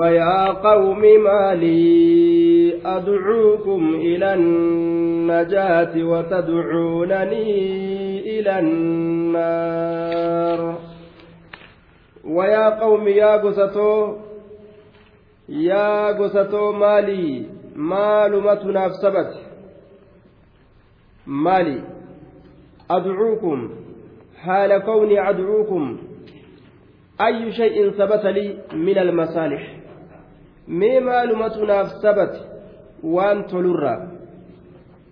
فيا قوم ما لي أدعوكم إلى النجاة وتدعونني إلى النار. ويا قوم يا قستو يا قستو مالي مالمتنا سبت. مالي أدعوكم حال كوني أدعوكم. أي شيء ثبت لي من المصالح؟ Mee maalumatu naaf sabate waan tolurraa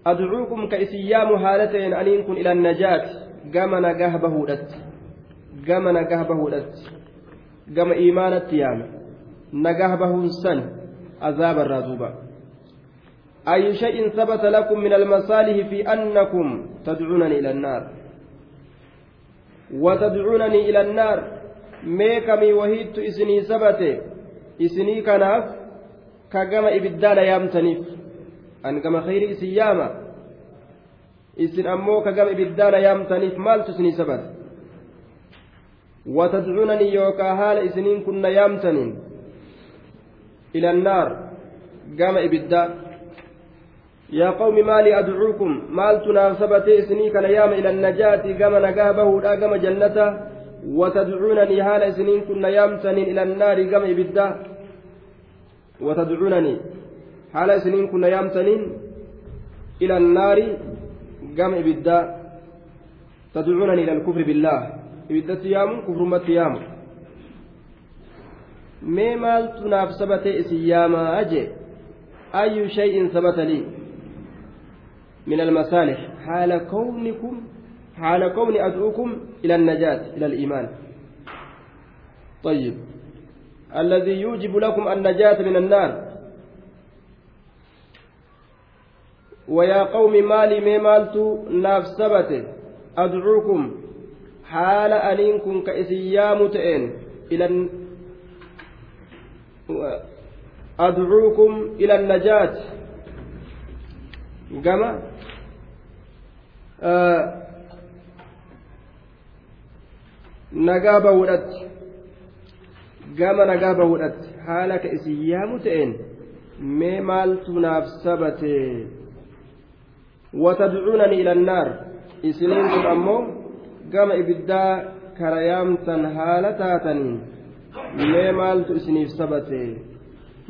adcuukum ka isin yaamu haala ta'een aniin kun ila najaati gama nagah bahuudhatti gama nagah bahuudhatti gama iimaanatti yaame nagah bahuun san azaabarraa duuba أي شيء ثبت لكم من المصالح في أنكم تدعونني إلى النار وتدعونني إلى النار ميكمي وهيت إسني ثبت isinii kanaaf ka gama ibiddaadha yaamtaniif an gama khayri isin yaama isin ammoo ka gama ibiddaadha yaamtaniif maaltu isinii sabata watadcuunanii yookaa haala isiniin kunna yaamtaniin ila annaar gama ibiddaa yaa qawmi maalii adcuukum maaltu naaf sabatee isinii kana yaama ila annajaati gama nagaa bahuudha gama jannata وتدعونني حال سنين كنا يامتنين إلى النار قم إبدا وتدعونني. حال سنين كنا يامتنين إلى النار قم إبدا. تدعونني إلى الكفر بالله. إبدا تيام كفر ما mee maaltu naaf sabate isin yaamaa je ayyu shay'in sabata lii min almasaalix haala kawnikum حال كون أدعوكم إلى النجاة إلى الإيمان. طيب. الذي يوجب لكم النجاة من النار. ويا قوم مالي ميمالت نافسبته أدعوكم حال أنينكم كإسيام تئن. إلى أدعوكم إلى النجاة. كما آه nagaa bahuudhatti gama nagaa bahuudhatti haala ka isin yaamu ta'een mee maaltu naaf sabate watadcuunani ila annaar isiniin kun ammoo gama ibiddaa kara yaamtan haala taataniin mee maaltu isiniif sabate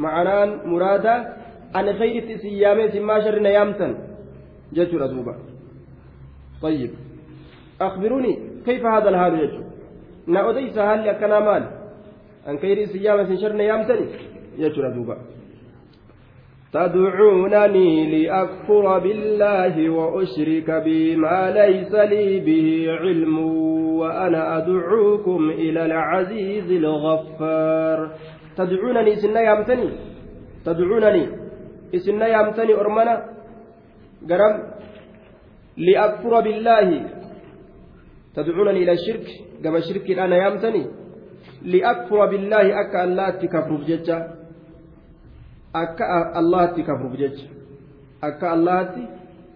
ma'anaan muraada ani khayritti isin yaame isin maa sharrina yaamtan jechuudha duuba طيب أخبروني كيف هذا الحال يجب na odeysa haalli akkanaa maal an kayri isin yaama isin sharna yaamtani jechuudha duuba تدعونني لأكفر بالله وأشرك بما ليس لي به علم وأنا أدعوكم إلى العزيز الغفار. تدعونني إسنا يامتني. تدعونني. إسنا يامتني أرمنا. قرم. لأكفر بالله. تدعونني إلى الشرك. كما شرك أنا يامتني. لأكفر بالله أكا الله تكفر بججة أكا الله تكفر بججة أكا الله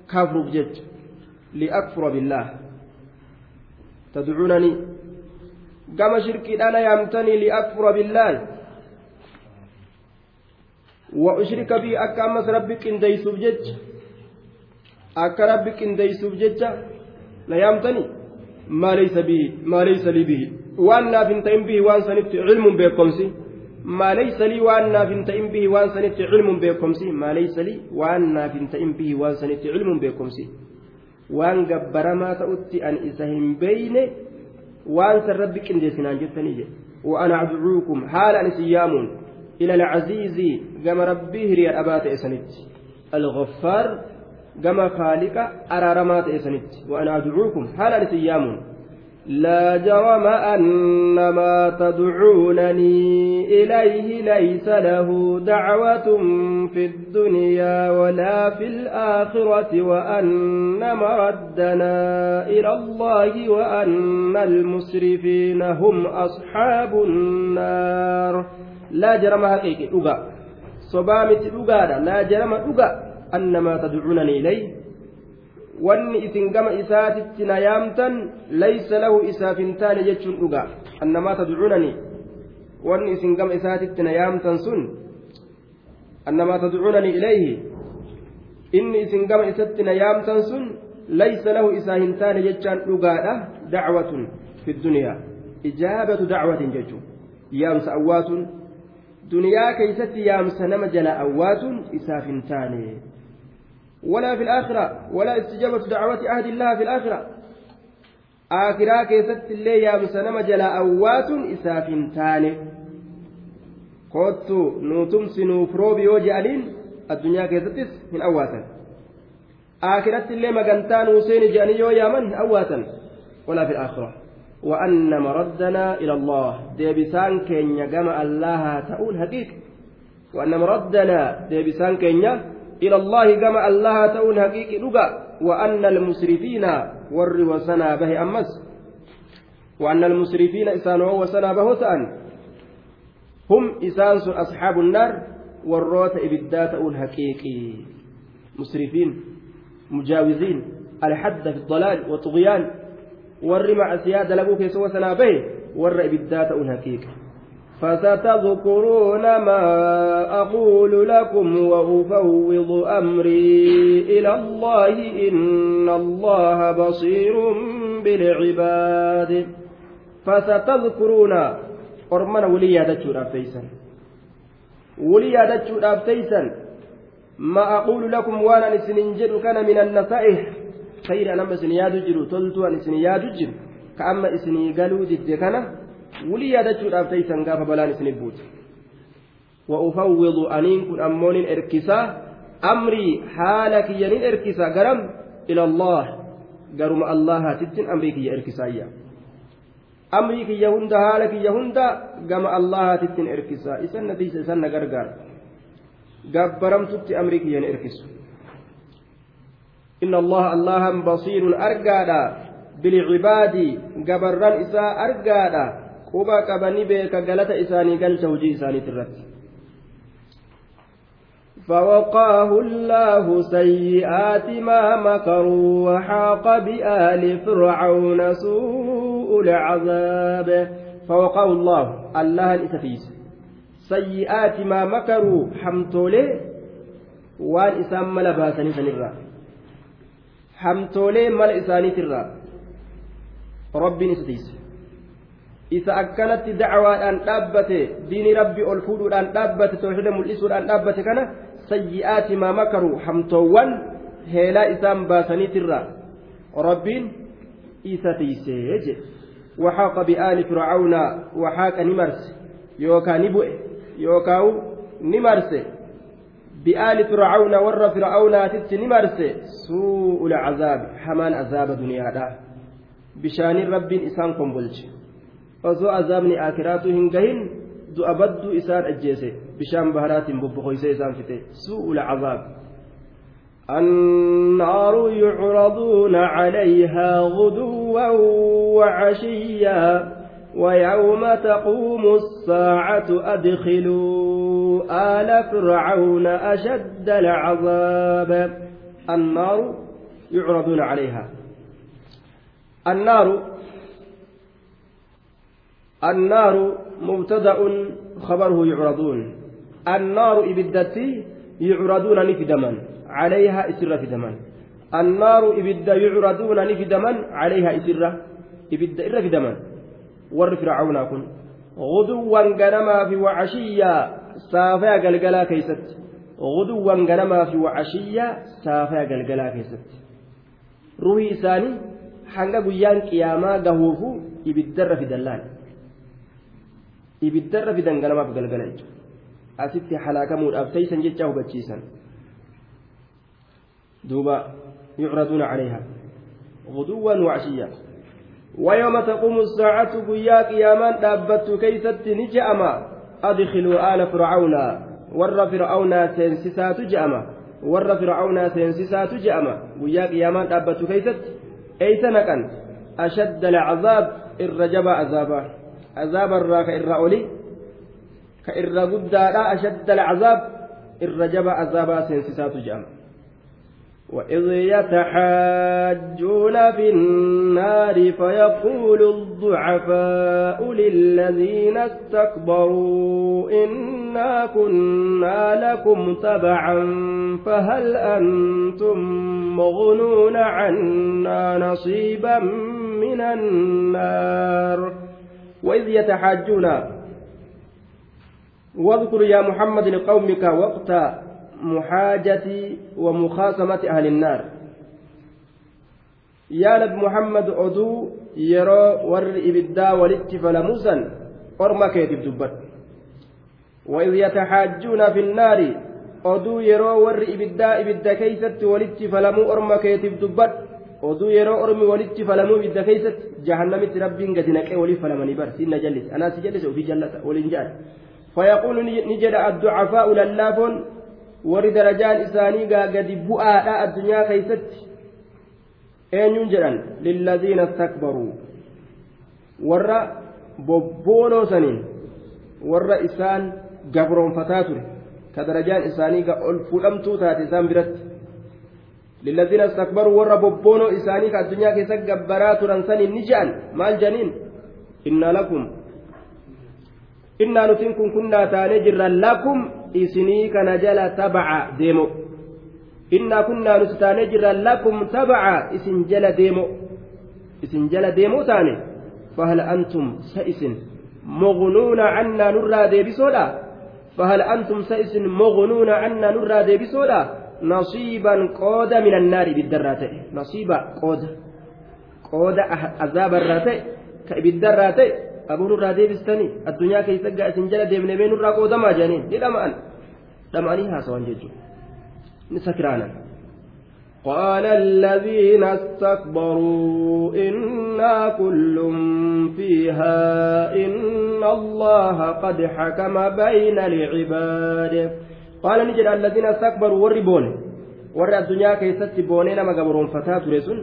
تكفر بججة لأكفر بالله. تدعونني؟ كما شرك أنا يامتني لأكفر بالله. وأشرك بي أكا أمس ربك إن ديسوب جج أكا ربك إن ديسوب جج لا يامتني. ما ليس لي به وان ناف تئم به وان سنت علم بكمسي ما ليس لي وان ناف تئم به وان سنت علم بكمسي ما ليس لي وان ناف تئم به وان سنت علم بكمسي وان جبر ما تؤتي أن إسهم بين وان سربك إن جسنا جتني وأنا أدعوكم حال أن سيام إلى العزيز كما ربي هري أبات إسنت الغفار gama خالق ta'e sanitti. Waan adcuukum haala isin yaamuun لا جرم أن ما تدعونني إليه ليس له دعوة في الدنيا ولا في الآخرة وأن مردنا إلى الله وأن المسرفين هم أصحاب النار. لا جرم حقيقي. أغا صبامت أغا لا جرم أغا أنما تدعونني إليه wanni isin gama isaatitti na yaamtan laysa lahu isaaf hin taane jechuun dhugaa annamaa tadcuunani wanni isin gama isaatitti na yaamtan sun annamaa tadcuunanii ilayhi inni isin gama isatti na yaamtan sun laysa lahu isaa hin taane jechaan dhugaadha dacwatun fi duniyaa ijaabatu dacwatin jechuu yaamsa awwaatun duniyaa keeysatti yaamsa nama jala awwaatun isaaf hin taane ولا في الآخرة ولا استجابة دعوة أهل الله في الآخرة. آخرة كيست اللي يا مسنم جلا أوات إساف تاني. قلت نوتم سنو فروبي وجعلين الدنيا كيستس من أواتا. آخرة اللي مقنتان وسين جاني يا من أواتا ولا في الآخرة. وأن مردنا إلى الله. ديبسان كينيا جمع الله تقول حقيق وأن مردنا ديبسان كينيا إلى الله جمع الله تقول حقيق لغا وأن المسرفين ور وسنا به أمس. وأن المسرفين إسان وسنا به تأن. هم إسان أصحاب النار والروت إبدات تقول حقيقي. مسرفين مجاوزين الحد في الضلال والطغيان warri macasiyaa dalaguu keessa wasanaa bahe warra ibiddaa ta'uun haqiiqa فستذكرون ما أقول لكم وأفوض أمري إلى الله إن الله بصير بالعباد. فستذكرون. أرمنا ولي يادتشو أبتيسا ولي يادتشو أبتيسا ما أقول لكم وأنا نسننجر كان من النصائح khayri an amma isin yaadu jiru toltuu an isin yaadu jiru ka yaadachuudhaaf taysan gaafa balaan isinif buute. وأفوض أنين كن أمون إركسا أمري حالك ينين إركسا قرم إلى الله قرم الله تتن أمريك يا إركسايا أمريك يهند حالك يهند قم الله تتن إركسا إسن نتيس إسن قرقار قبرم تت أمريك ين إركسو إن الله الله بصير أرقادا بالعباد قبران إساء أرقادا قبني بيك قلت إساني قلت وجي إساني ترت فوقاه الله سيئات ما مكروا وحاق بآل فرعون سوء العذاب. فوقاه الله الله الإسفيس سيئات ما مكروا حمتولي وان إسام ملباسني سنرا hamtoolee mala isaaniitirraa rabbiin isa tiise isa akkanatti dacwaadhaan dhaabbate diini rabbi ol fuudhuudhaan dhaabbate tawxiida mul'isuudhaan dhaabbate kana sayyi'aati maa makaru hamtoowwan heelaa isaan baasaniitirraa rabbiin isa tiisee jedhe وحاق بآل فرعون وحاق نمرس يوكا نبؤ يوكا نمرس بآل فرعون ور فرعون تتنمرس سوء العذاب حمان عذاب دنيا دا بشان رب إسان قنبلش osoo azaabni akiraatu hin gahin du'a badduu isaan ajjeese bishaan baharaatiin bobboqoysee isaan fite su'ul cazaab النار يعرضون عليها غدوا وعشيا ويوم تقوم الساعة أدخلوا آل فرعون أشد العذاب النار يعرضون عليها النار النار مبتدأ خبره يعرضون النار إبدتي يعرضون نفدما عليها إسر فدما النار إبد يعرضون نفدما عليها إسر إبد إر فدما warri fircaunaa kun guduwwan ganamaa fi wacashiyyaa saafaya galgalaa keeysatti guduwwan ganamaa fi wacashiyyaa saafaya galgalaa keessatti ruhii isaanii hanga guyyaan qiyaamaa gahuufu ibiddarra fidan ibiddarra fidan ganamaaf galgala jechuudha. Asitti halaakamuudhaaf taysan jecha hubachiisan. Duuba yucraduuna calayhaa. Guduwwan wacashiyyaa ويوم تقوم الساعة قيا قياما دابت كيست نجأما أدخلوا آل فرعون ور فرعون سينسسات جأما ور فرعون سينسسات جأما قيا قياما دابت كيست أي سنكا أشد العذاب الرجب عذابا عذاب الراك الرأولي كإر قد أشد العذاب الرجب عذابا سينسسات جأما وإذ يتحاجون في النار فيقول الضعفاء للذين استكبروا إنا كنا لكم تبعا فهل أنتم مغنون عنا نصيبا من النار؟ وإذ يتحاجون. واذكر يا محمد لقومك وقت محاجة ومخاصمة أهل النار. يا نبي محمد أدو يرى ور إبدا ولت فلموسا أرما كيتب دبت وإذ يتحاجون في النار أدو يرى ور إبدا إبدا كيست ولت فلمو أرما كيتب دبت oduu yeroo ormi walitti falamuu ibidda keessatti jahannamitti rabbiin gadi naqee walii falamanii bar sinna jallise anaasi jallise ofii jallata waliin jedhan fayaquulu ni jedha adducafaa'u lallaafoon warri darajaan isaanii gaa gadi bu'aadha addunyaa keeysatti eenyuun jedhan lilladhiina istakbaruu warra bobboonoo saniin warra isaan gabroonfataa ture ka darajaan isaanii ga ol fuudhamtuu taate isaan biratti je'an maal janiin inna lakum innaa nutiin kun kunnaa taanee jirra lakum isinii kana jala tabaca deemo innaa kunnaa nuti taanee jirra lakum tabaca isin jala deemo isin jala deemoo taane fahal antum sa isin mognuuna cannaa nurraa deebisoodha fahal antum sa isin mognuuna cannaa nurraa deebisoodha nasiiban qooda min annaari ibiddarraa ta'e nasiiba qooda qooda azaabarraa ta'e ka ibiddarraa ta'e abuu nurraa deebistanii addunyaa keessa gaa isin jala deemnee mee nurraa qoodamaa jedhaniin ni dhama'an dhama'anii haasawan jechuudha ni sakiraanan. قال الذين استكبروا إنا كل فيها إن الله قد حكم بين العباد قال نجد الذين استكبروا والربون ور الدنيا كيست بونين ما قبرون فتاة رسول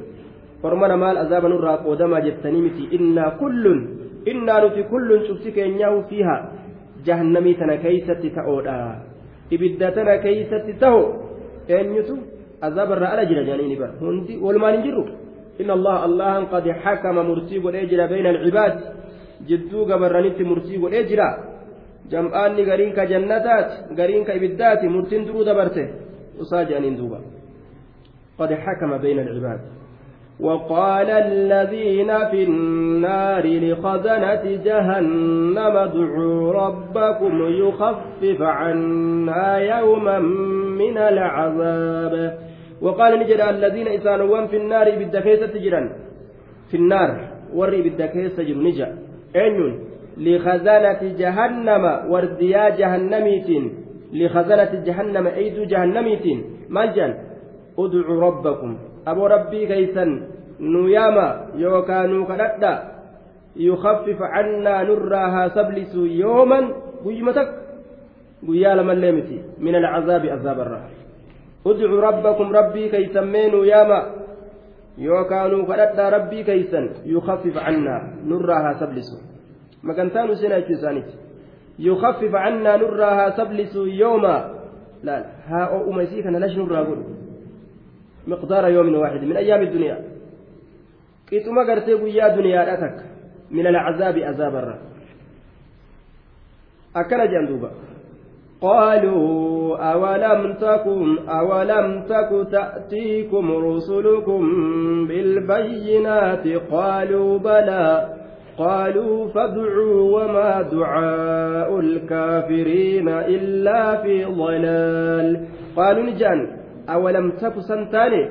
فرمنا مال أذاب نرى قدما جتنيمتي إنا كل kulluun cufti keenyaa fiiha jahannamii tana keeysatti ta'oodha ibidda tana keeysatti taho eenyutu azaabarraa ala jira jedhanii ni bara hundi walumaan hin jirru inna allaha allahan qad xakama murtii godhee jira bayna alcibaad jidduu gabarranitti murtii godhee jira jam'aanni gariin ka jannataati gariin ka ibiddaati murtiin duruu dabarte usaa jedhaniin duuba. Qad xakama bayna alcibaad وقال الذين في النار لخزنة جهنم ادعوا ربكم يخفف عنا يوما من العذاب وقال نجد الذين إسانوان في النار بالدكيسة تجرا في النار وري بالدكيسة جر نجا أين لخزنة جهنم ورديا جهنميتين لخزنة جهنم أيد جهنميتين مجا ادعوا ربكم yaama yookaan nu kadhadha yukaffifa cannaa nurraa haa sablisu yooman guyyuma takka guyyaa lamallee miti min alcazaabi azaabarraa udcuu rabbakum rabbii keeysan mee nu yaama yookaan nu kadhadha rabbii keeysan yukaffif cannaa nurraa haa sablisu isaaniiti yukaffif cannaa nurraa haa sablisu yooma laal haa o'uma isii kana lash nurraa godhu مقدار يوم واحد من أيام الدنيا. قيتما قرتي ويا دنيا أتك من العذاب عذاب الرب أكل جندوبا قالوا أولم تكن أولم تك تأتيكم رسلكم بالبينات؟ قالوا بلى. قالوا فادعوا وما دعاء الكافرين إلا في ضلال قالوا نجان awalam taku san taane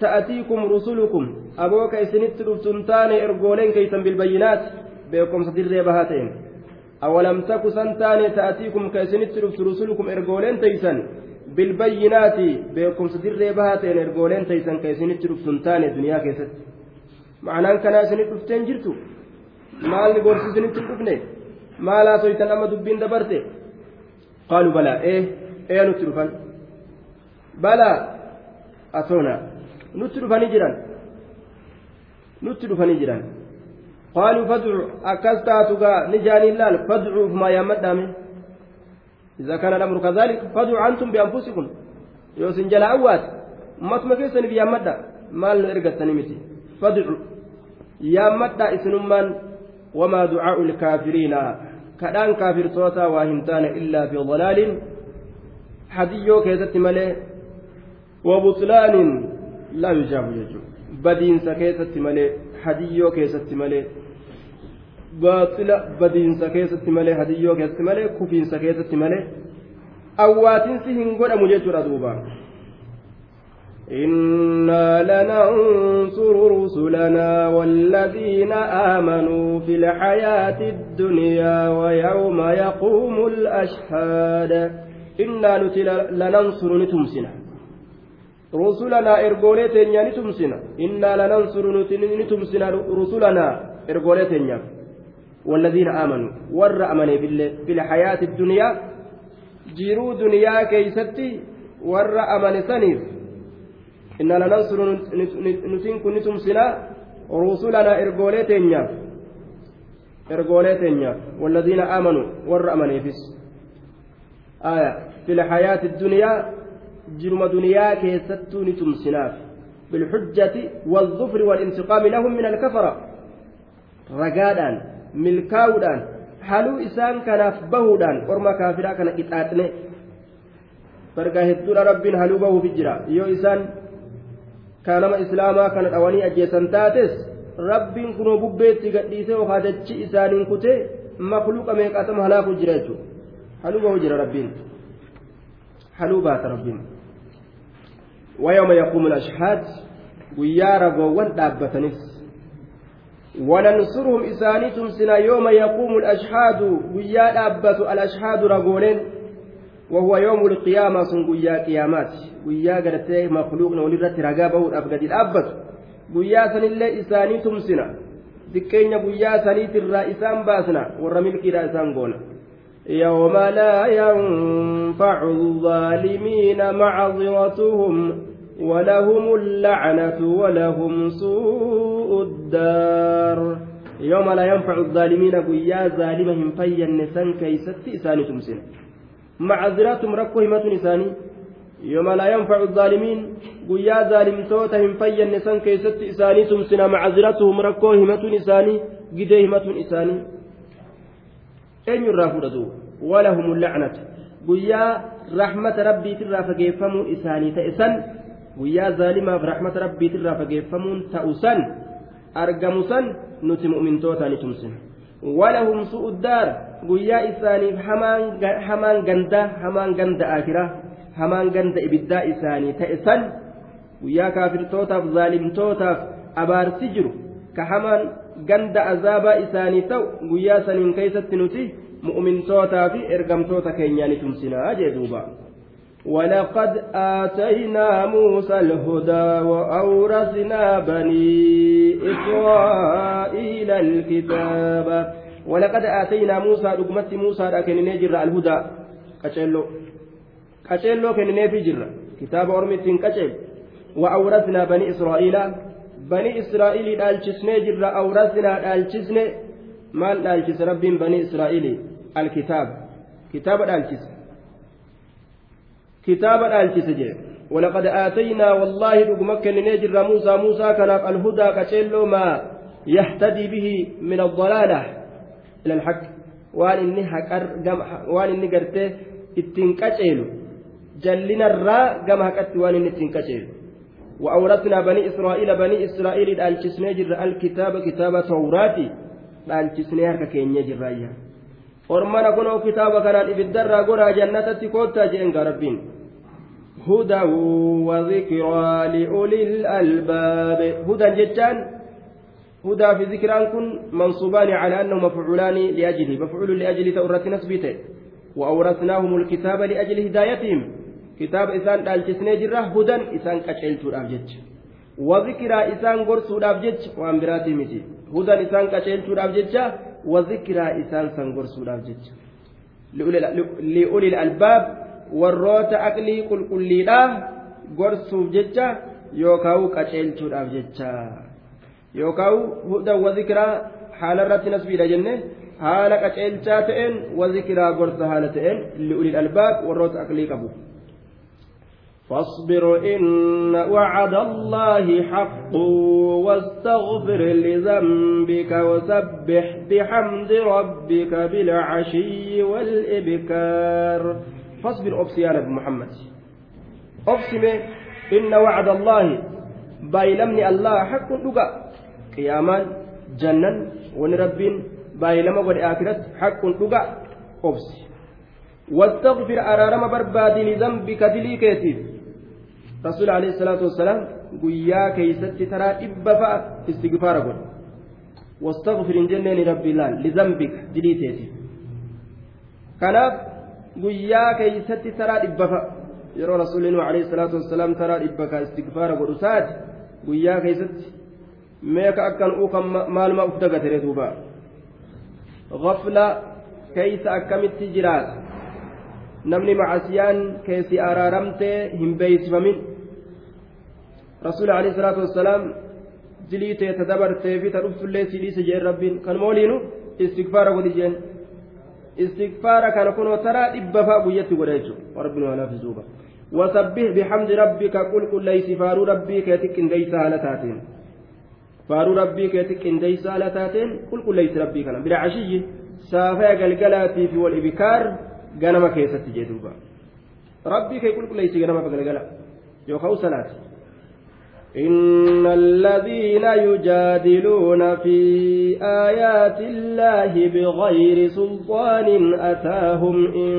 ta'atiikum rusulukum abooka isinitti dhuftun taane ergooleen keeysan bilbayyinaat beekomsa dirree bahaa ta'en awalam taku san taane ta'atiikum ka isinitti dhuftu rusulukum ergooleen teeysan bilbayyinaati beekumsa dirree bahaa ta'en ergooleen teeysan ka maalni gorsi isinitti dhufne maalaa soytan amma dubbiin dabarte qaaluu balaa ee ee nutti dhufan balaa atoona nutti dhufanii jiran nutti dhufanii jiran qaaluu fadcu akkas taatu gaa ni jaaniin laal fadcuuf maa yaammadhaame إذا كان الأمر كذلك فادعوا أنتم بأنفسكم يوسن جل أوات keessaniif yaammadha maal nu ergattanii miti fadcu yaammadha isinummaan ducaa'u lkaafiriina kadhaan kaafirtoota waa hin taane illaa fi dalaalin hadiyyoo keessatti malee wabuxlaanin laa yujaabu jechuudha badiinsa keessatti malee hadiyyoo keessatti malee baaxila badiinsa keessatti malee hadiyyoo keessatti malee kufiinsa keessatti malee awwaatinsi hin godhamu jechuudha duuba. إنا لننصر رسلنا والذين آمنوا في الحياة الدنيا ويوم يقوم الأشهاد إنا لننصر نتمسنا. رسلنا إرغوليتين نتمسنا. إنا لننصر نتمسنا رسلنا إرغوليتين والذين آمنوا. ور أمني في الحياة الدنيا. جيرو دنيا كيستي. ور أمن سنيف. inna lanansuru nutiin kun ni tumsinaa rusulanaa ergoolee teenyaaf ergoolee teenyaaf walladiina amanu warra amaniifis. Aya fi lxayaati dunyaa jiruma duniyaa keessattuu ni tumsinaaf bilxujjati waldufri walintiqaami lahum min alkafara ragaadhaan milkaa'uudhaan haluu isaan kanaaf bahuudhaan orma kaafiraa kana qixaaxne. Bargaa hedduudha rabbiin haluu bahuufi jira. Yoo isaan kaanama islaamaa kana dhawanii ajjeesan taates rabbiin kunoo bubbeetti gadhiisee okaa dachi isaaniin kutee makluuqa meeqaatama halaakuu jira jechuudha haluu bahuu jira rabbiin haluu baata rabbiin ويوم يقوم الأشهاد guyyaa ragoowwan dhaabbatanis وننصرهم إسانيتم سنا يوم يقوم الأشهاد ويا أبت الأشهاد رجولين وهو يوم القيامة سن ويا قيامات ويا قرتي مخلوق ولرت رقابه أبقد الأبت ويا سن الله إسانيتم سنا دكين ويا سنيت الرئيسان باسنا. ورميل كلا إسان يوم لا ينفع الظالمين معذرتهم. ولهم اللعنة ولهم سوء الدار. يوم لا ينفع الظالمين قيا ظالمهم فيا نسان كيست إساني تمسن macaziratum rakkoo himatun isaanii yooma laa yanfacu zaalimiin guyyaa zaalimtoota hin fayyanne san keessatti isaanii tumsina macaziratuhum rakkoo himatun isaanii gidee himatun isaanii eenyurraa fudhatu walahum lacnatu guyyaa rahmata rabbiitirraa fageeffamuun isaanii ta'e san guyyaa zaalimaaf rahmata rabbiitirraa fageeffamuun ta'u san argamu san nuti mu'mintootaani tumsina walahum su'uddaara guyyaa isaaniif hamaan gandaa hamaan ganda akiraa hamaan ganda ibiddaa isaanii ta'e san guyyaa kaafirtootaaf zaalimtootaaf abaarsi jiru ka hamaan ganda azaabaa isaanii ta'u guyyaa saniin keeysatti nuti mu'mintootaa fi ergamtoota keenyaa ni tumsinaa jee duuba ولقد آتينا موسى الهدى وأورثنا بني إسرائيل الكتاب ولقد آتينا موسى رقمت موسى لكن نجر الهدى. كتشلو كتشلو كن نفي جر كتاب أرمت كتشل وأورثنا بني إسرائيل. بني إسرائيل الجسن جر أورثنا الجسن مال الجس رب بني إسرائيل. الكتاب. كتاب الجسن kitaaba dhaalchise jee ولقد آتينا والله رقمك نجر موسى. موسى كان الهدى كتشيلو ما يهتدي به من الضلالة إلى الحق وان إني حكر وان إني قرته اتنكتشيلو جلنا الراء قم هكت وان إني اتنكتشيلو وأورثنا بني إسرائيل بني إسرائيل الجسني جر الكتاب كتاب توراتي الجسني هكا كين يجر ormana kunoo kitaaba kanaan ibiddarraa godhaa jannatatti koottaa jeen gaa rabbiin هدى وذكرى لأولي الألباب هدى جتان هدى في ذكران كن منصوبان على أنه مفعولان لأجله. مفعول لأجل تورث نسبته وأورثناهم الكتاب لأجل هدايتهم. كتاب إسان الجسني جرة هدى إسان كتشلت الأبجج وذكرى إسان قرص الأبجج وأن براتي متي هدى إسان كتشلت الأبجج وذكرى إسان سنقرسوا الأبجج لأولي الألباب warroota aqlii qulqulliidhaa gorsuuf jecha yookaan qaceelchuudhaaf jecha yookaan hudan wazikiraa haala irratti nasbiidha jenne haala qaceelchaa ta'een wazikiraa gorsa haala ta'een li'ulil albaab warroota aqlii qabu فاصبر إن وعد الله حق واستغفر لذنبك وسبح بحمد ربك بالعشي والإبكار فاصبر أبسي يا نبي محمد أبسم إن وعد الله بايلمني الله حق لقى قياما جنة ونربين بايلما قد آخرت حق لقى أبسي واستغفر أرارما بربادي لذنبك دليكيتي رسول عليه الصلاة والسلام قيا كيست ترى إبفا استغفار قل واستغفر إن جنين ربي الله لذنبك دليتيتي كناف guyyaa keeysatti taraa dhibbafa yeroo rasuulli nuhu alayhi salaatu wassalaam taraa dhibbaka istigfaara godhu saati guyyaa keeysatti meeka akkan uukan maaluma uf dagatire duuba gafla keeysa akkamitti jiraata namni macasiyaan keessi araaramtee hin beeysifamin rasuuli alayhi salaatu wassalaam dilii teeta dabartee fi ta dhuftullee si dhiise jeen rabbiin kan mooliinu istigfaara godhi jeen istigfaara kana kunoo taraa dhibba fa'a guyyatti godha jechuudha rabbiin waa laafis duuba wasabbih bihamdi rabbika qulqulleeysi faaruu rabbii keeti qindeeysa haala taateen faaruu rabbii keeti qindeeysa haala taateen qulqulleeysi rabbii kana bira cashiyyi saafaya galgalaatii fi wal ibikaar ganama keessatti jee duuba rabbii kee qulqulleeysi ganama galgala yookaan salaati إن الذين يجادلون في آيات الله بغير سلطان أتاهم إن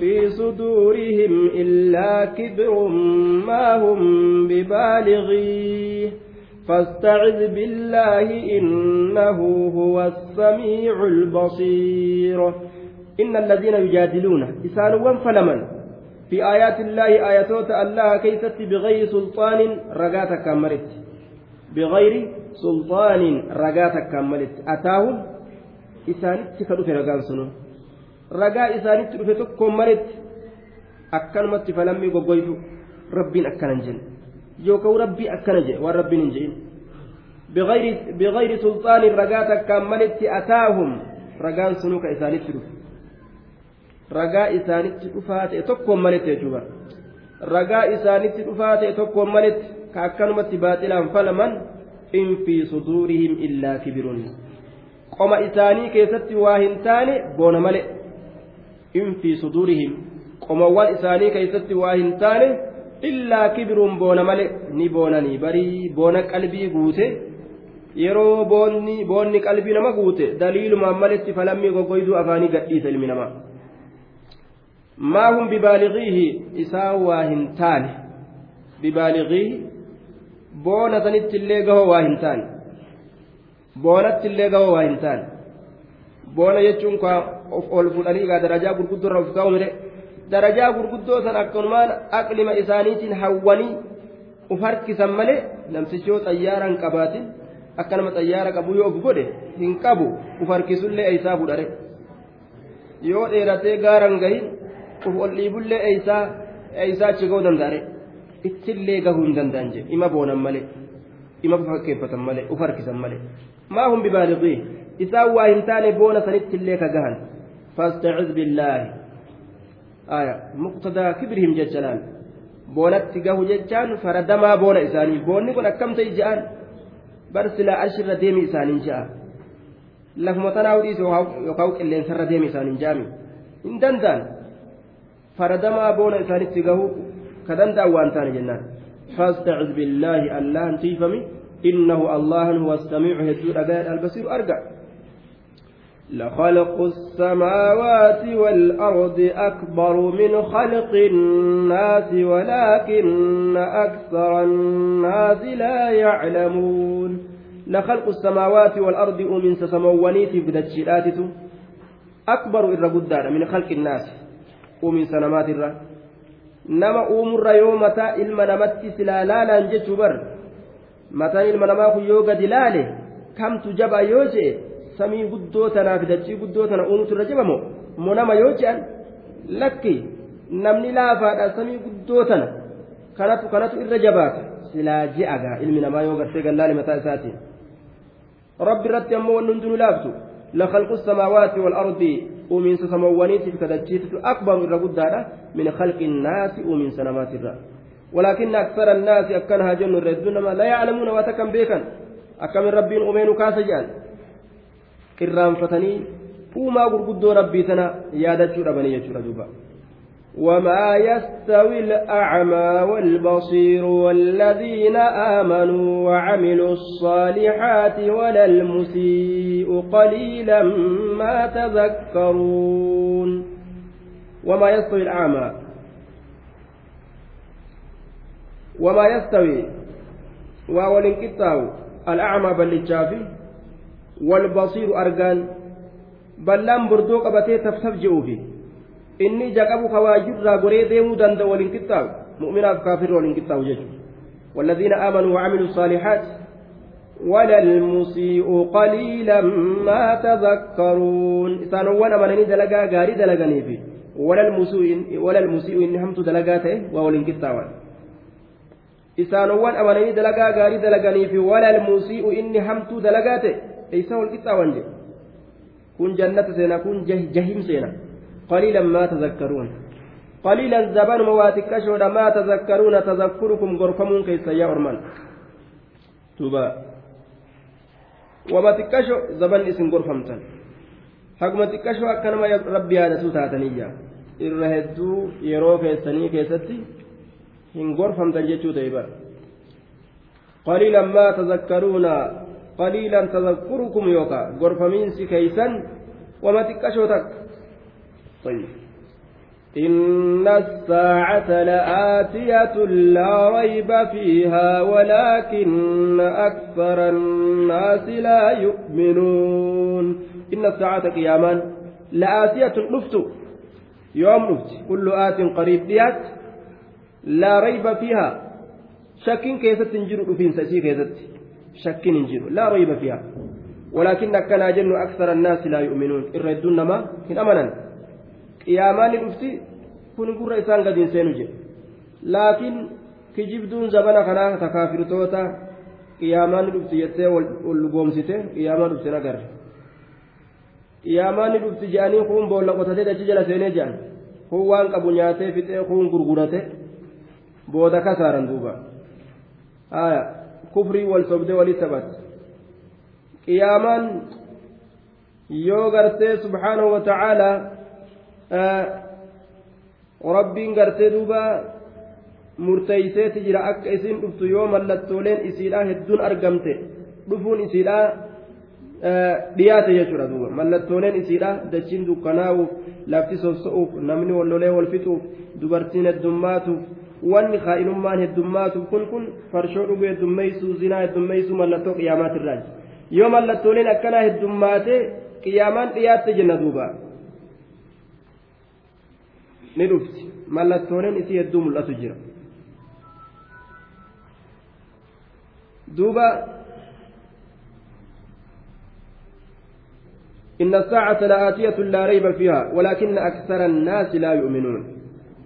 في صدورهم إلا كبر ما هم ببالغيه فاستعذ بالله إنه هو السميع البصير. إن الذين يجادلون إسانوا فلمن. في آيات الله آياتوت الله كيست بغير سلطان رقاتك كملت بغير سلطان رقاتك كملت أتاهم؟ إسانت كدوف رقان سنو. رقا إسانت رفتك كملت أكنمت فلمي قبويت يوكو ربي أكنا جن والرب نجين بغير بغير سلطان رقاتك كملت أتاهم رقان سنو كإسانت رفت ragaa isaanitti dhufaa ta'e tokkoon maletti jechuudha ragaa isaanitti dhufaa ta'e tokkoon maletti ka akkanumatti baaxilaan falaman in fi suduurihim illaa kibirun qoma isaanii keessatti waa hin taane boona male in fi suduurihim qomawwan isaanii keessatti waa hin taane boonni qalbii nama guute daliilumaan maletti falammii goggoyduu afaanii gadhiisa ilmi namaa. maa hum bibaaligiihi isaan waa hin taane bibaaligiihi boona sanitti illee gahoo waa hin taane boonatti illee gahoo waa hin taane boona jechuun kaa of ol fudhanii egaa darajaa gurguddoo irra of kaa'u mire darajaa gurguddoo san akkanumaan aqlima isaaniitiin hawwanii uf harkisan malee namtichi yoo xayyaara hin qabaatin akka nama xayyaara qabu yoo of godhe hin qabu uf harkisullee eeysaa fudhare yoo dheeratee gaaran gahin uf ol dhiibullee eeysaa eeysaa achi gahuu danda'are ittillee gahuu hin danda'an jedhe ima boonan malee ima fakkeeffatan malee uf harkisan malee maa hum bibaaliqii isaan waa hin taane boona sanittillee ka gahan fastaciz billaahi kibrihim jechanaan boonatti gahu jechaan faradamaa boona isaanii boonni kun akkam ta'i je'an bar silaa arshirra deemi isaaniin je'a lafuma tanaa hudhiis yookaan qilleensarra deemi isaaniin je'ami hin danda'an faradamaa boona isaanitti gahu ka danda'an waan taane jennaan فاستعذ بالله الله تيفمي إنه الله هو السميع هدو أجاد البصير أرجع لخلق السماوات والأرض أكبر من خلق الناس ولكن أكثر الناس لا يعلمون. لخلق السماوات والأرض ومن سسموانيت بدتشلاتت أكبر إرى من خلق الناس. uumiinsa namaatirra nama uumurra yoo mataa ilma namatti silaa laalaan jechuu bar mataan ilma namaa kun yoo gadi samii guddoo tanaaf dachii guddoo tana uumutu irra jabamo moo nama yoo je'an lakki namni laafaadha samii guddoo tana kanatu kanatu irra jabaata silaa je'agaa ilmi namaa yoo gartee gallaale mataa isaatiin rabbi irratti ammoo wanni hundinuu laaftu لخلق السماوات والأرض uumiinsa samawwaniitiif kadachiiftu akbaru irra guddaadha min khalqi innaasi uumiinsa namaatirra ولكن أكثر الناس أكنها جن الردون لا يعلمون واتكم بيكا أكم ربي أمين كاسجان إرام فتني فوما قرقدو ربي تنا يادة ربني يجور وما يستوي الأعمى والبصير والذين آمنوا وعملوا الصالحات ولا المسيء قليلا ما تذكرون وما يستوي الأعمى وما يستوي وولنكتاو الأعمى باللجافي والبصير أرجان بلان بردو قبتي تفتف جئوفي inni jaqabu kawaajirraa goree deemuu danda'u waliin qixxaawu mu'minaaf kaafirra waliin والذين آمنوا وعملوا الصالحات ولا المسيء قليلا ما تذكرون سانوان أمنني دلقا غاري دلقاني في ولا المسيء ولا المسيء إن همت دلقاته وولين كتاوان isaanowwan amananii dalagaa gaarii dalaganii fi walal muusii'u inni hamtuu dalagaate isa wal qixxaawan jedhe kun jannata seena kun jahim seena قليلا ما تذكرون قليلا زبان مواتكشون ما تذكرون تذكركم غرفمون كيس يا أرمان توبا وما تكشو زبان اسم غرفمتن حكم تكشو أكنما ربي هذا سوتاتنيا irra hedduu yeroo keessanii keessatti hin gorfamtan jechuu ta'e bara qaliilan maa tazakkaruuna qaliilan tazakkurukum yookaa gorfamiinsi keeysan wama xiqqashoo takka طيب. إن الساعة لآتية لا ريب فيها ولكن أكثر الناس لا يؤمنون. إن الساعة قياما لآتية نفت يوم نفت كل آت قريب ديات لا ريب فيها. شك كيست انجر فين سشي كيست شك انجر لا ريب فيها ولكن كان جن أكثر الناس لا يؤمنون إردون ما إن أمنا qiyaamaan ni dhufti kun gurra isaan gadi hin seenu jedhe laakiin kijibduun zabana kanaa takaafirtoota qiyaamaan ni dhufti jettee wal goomsite qiyaamaa dhufte nagarre qiyaamaan ni dhufti jedhanii kun boolla qotatee dachi jala seenee jedhan kun waan qabu nyaatee fixee kun kufrii wal sobdee walitti taphatte qiyaamaan yoo gartee subhaanahu wa ta'aalaa rabbiin gartee duuba murteeyseeti jira akka isiin dhuftu yoo mallattooleen isiidhaa hedduun argamte dhufuun isiidhaa dhiyaate jechuudha duuba mallattooleen isiidhaa dachiin dukkanaa'uuf lafti sosso'uuf namni wallolee wal fixuuf dubartiin heddummaatuuf wanni kaa'inummaan heddummaatuuf kun kun farshoo dhuguu heddummeeysuu zinaa heddummeeysuu mallattoo qiyaamaatirraa yoo mallattooleen akkanaa heddummaate qiyaamaan dhiyaatte jenna duuba. ni dhufti mallattooleen isii hedduu mul'atu jira duuba إن الساعة لآتية لا ريب فيها ولكن أكثر الناس لا يؤمنون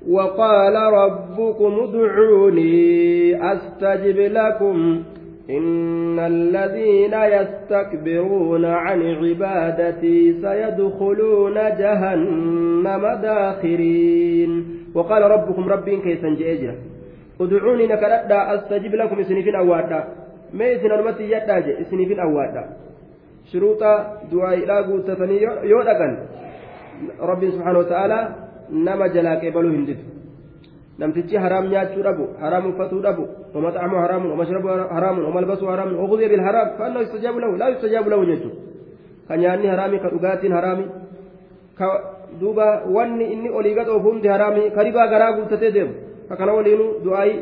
وقال ربكم ادعوني أستجب لكم إن الذين يستكبرون عن عبادتي سيدخلون جهنم داخرين. وقال ربكم ربي كيسا جئجرا. ادعوني نكردا أستجب لكم سنفين أوادا. ما إسن المتي يداج سنفين أوادا. شروط دعاء لا قوتتني يودقا ربي سبحانه وتعالى نما جلاك يبلو هندف namtichi haraam nyaachuu dhabu haraam uffatuu dhabu ومطعمه حرام ومشربه حرام وملبسه حرام وغذي بالحرام فأنه يستجاب له لا يستجاب له جدته kan nyaanni haraami ka dhugaatiin haraami ka duuba wanni inni olii gad oofu hundi haraami ka ribaa garaa guuttatee deemu ka kana waliinu du'aayi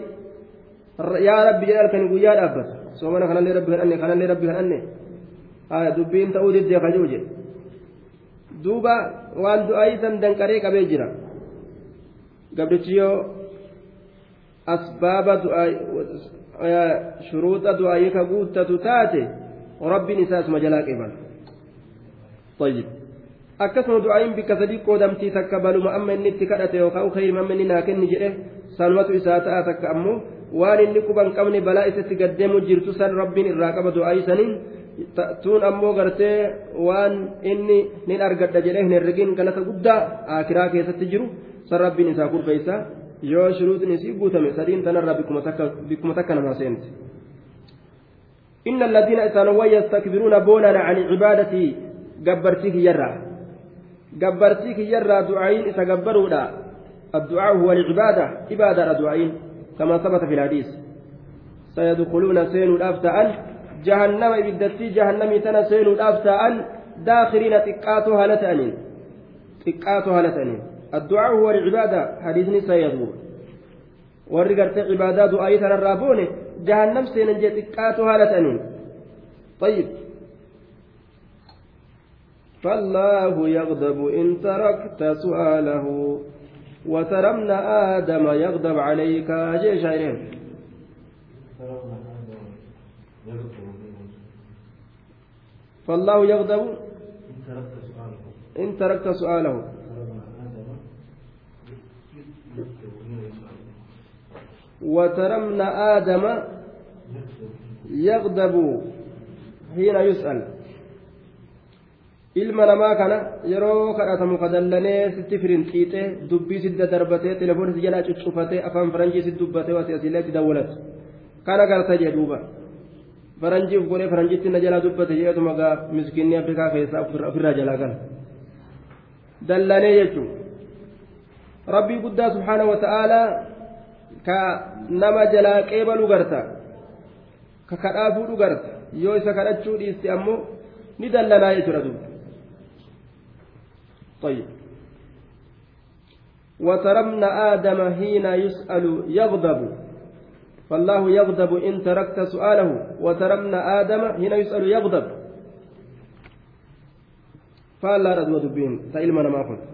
yaa rabbi jedhe halkani guyyaa dhaabbata soomana kanallee rabbi kadhanne kanallee rabbi kadhanne dubbiin ta'uu diddee kajuu jedhe duuba waan du'aayi san danqaree qabee jira gabrichi yoo asbaaba shuruuxa du'aayii ka guuttatu taate rabbiin isaa asuma jalaa qeebal طيب akkasuma du'aayin bikka sadii qoodamtii takka baluma amma inni itti kadhate yookaan khayrim amma inni naa kenni jedhe sanumatu isaa ta'a takka ammoo waan inni quban qabne balaa isatti gaddeemu jirtu san rabbiin irraa qaba saniin tuun ammoo gartee waan inni nin argadha jedhee hin herregin galata guddaa akiraa keessatti jiru san rabbiin isaa kurfeessa yoo shuruutni isii guutame sadiin tanarraa bikkuma takka namaa seente إن الذين إسانوا يستكبرون بونا عن عبادتي جبرتيك يرى جبرتيك يرى دعائين إسجبروا الدعاء هو العبادة عبادة دعائين كما ثبت في الحديث سيدخلون جهنم إبدتي جهنم تنا سين الأفتاء داخلين تقاتها لتأنين تقاتها لتأنين الدعاء هو gartee cibaadaa du'aayii tanarraa boone jahannam seenan jee xiqqaatu haala ta'aniin طيب. فالله يغضب إن تركت سؤاله. وترى ابن آدم يغضب عليك. جيش عينين فالله يغضب إن تركت سؤاله وترى آدم يغضب حين يسأل ilma namaa kana yeroo kadhatamu kadallanee sitti firinxiixee dubbii sidda darbatee telefoon si jalaa cuccufatee afaan faranjii si dubbatee wasi asiillee itti dawwalatu kana garta jee duuba faranjiif godhee faranjiitti na jalaa dubbate jedhetuma gaa miskiinni afrikaa keessaa ofirraa jalaa kana dallanee jechuun rabbii guddaa subhaana wa ta'aalaa ka nama jalaa qeebalu garta ka kadhaa fuudhu garta yoo isa kadhachuu dhiiste ammoo ni dallanaa jechuudha duuba طيب وترى ابن آدم حين يسأل يغضب فالله يغضب إن تركت سؤاله ابن آدم حين يسأل يغضب. فلا ردوا دبين تإلمنا ما قلت.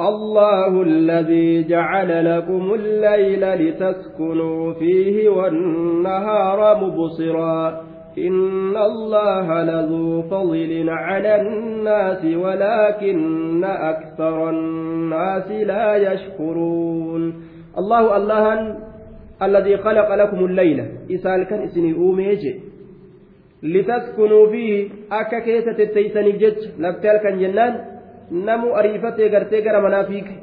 الله الذي جعل لكم الليل لتسكنوا فيه والنهار مبصرا. إن الله لذو فضل على الناس ولكن أكثر الناس لا يشكرون. الله الله الذي خلق لكم الليل إسال كان إسني أوميج لتسكنوا فيه أكا كيسة التيسني جج لبتال كان جنان ariifatee gartee gara manaa fiige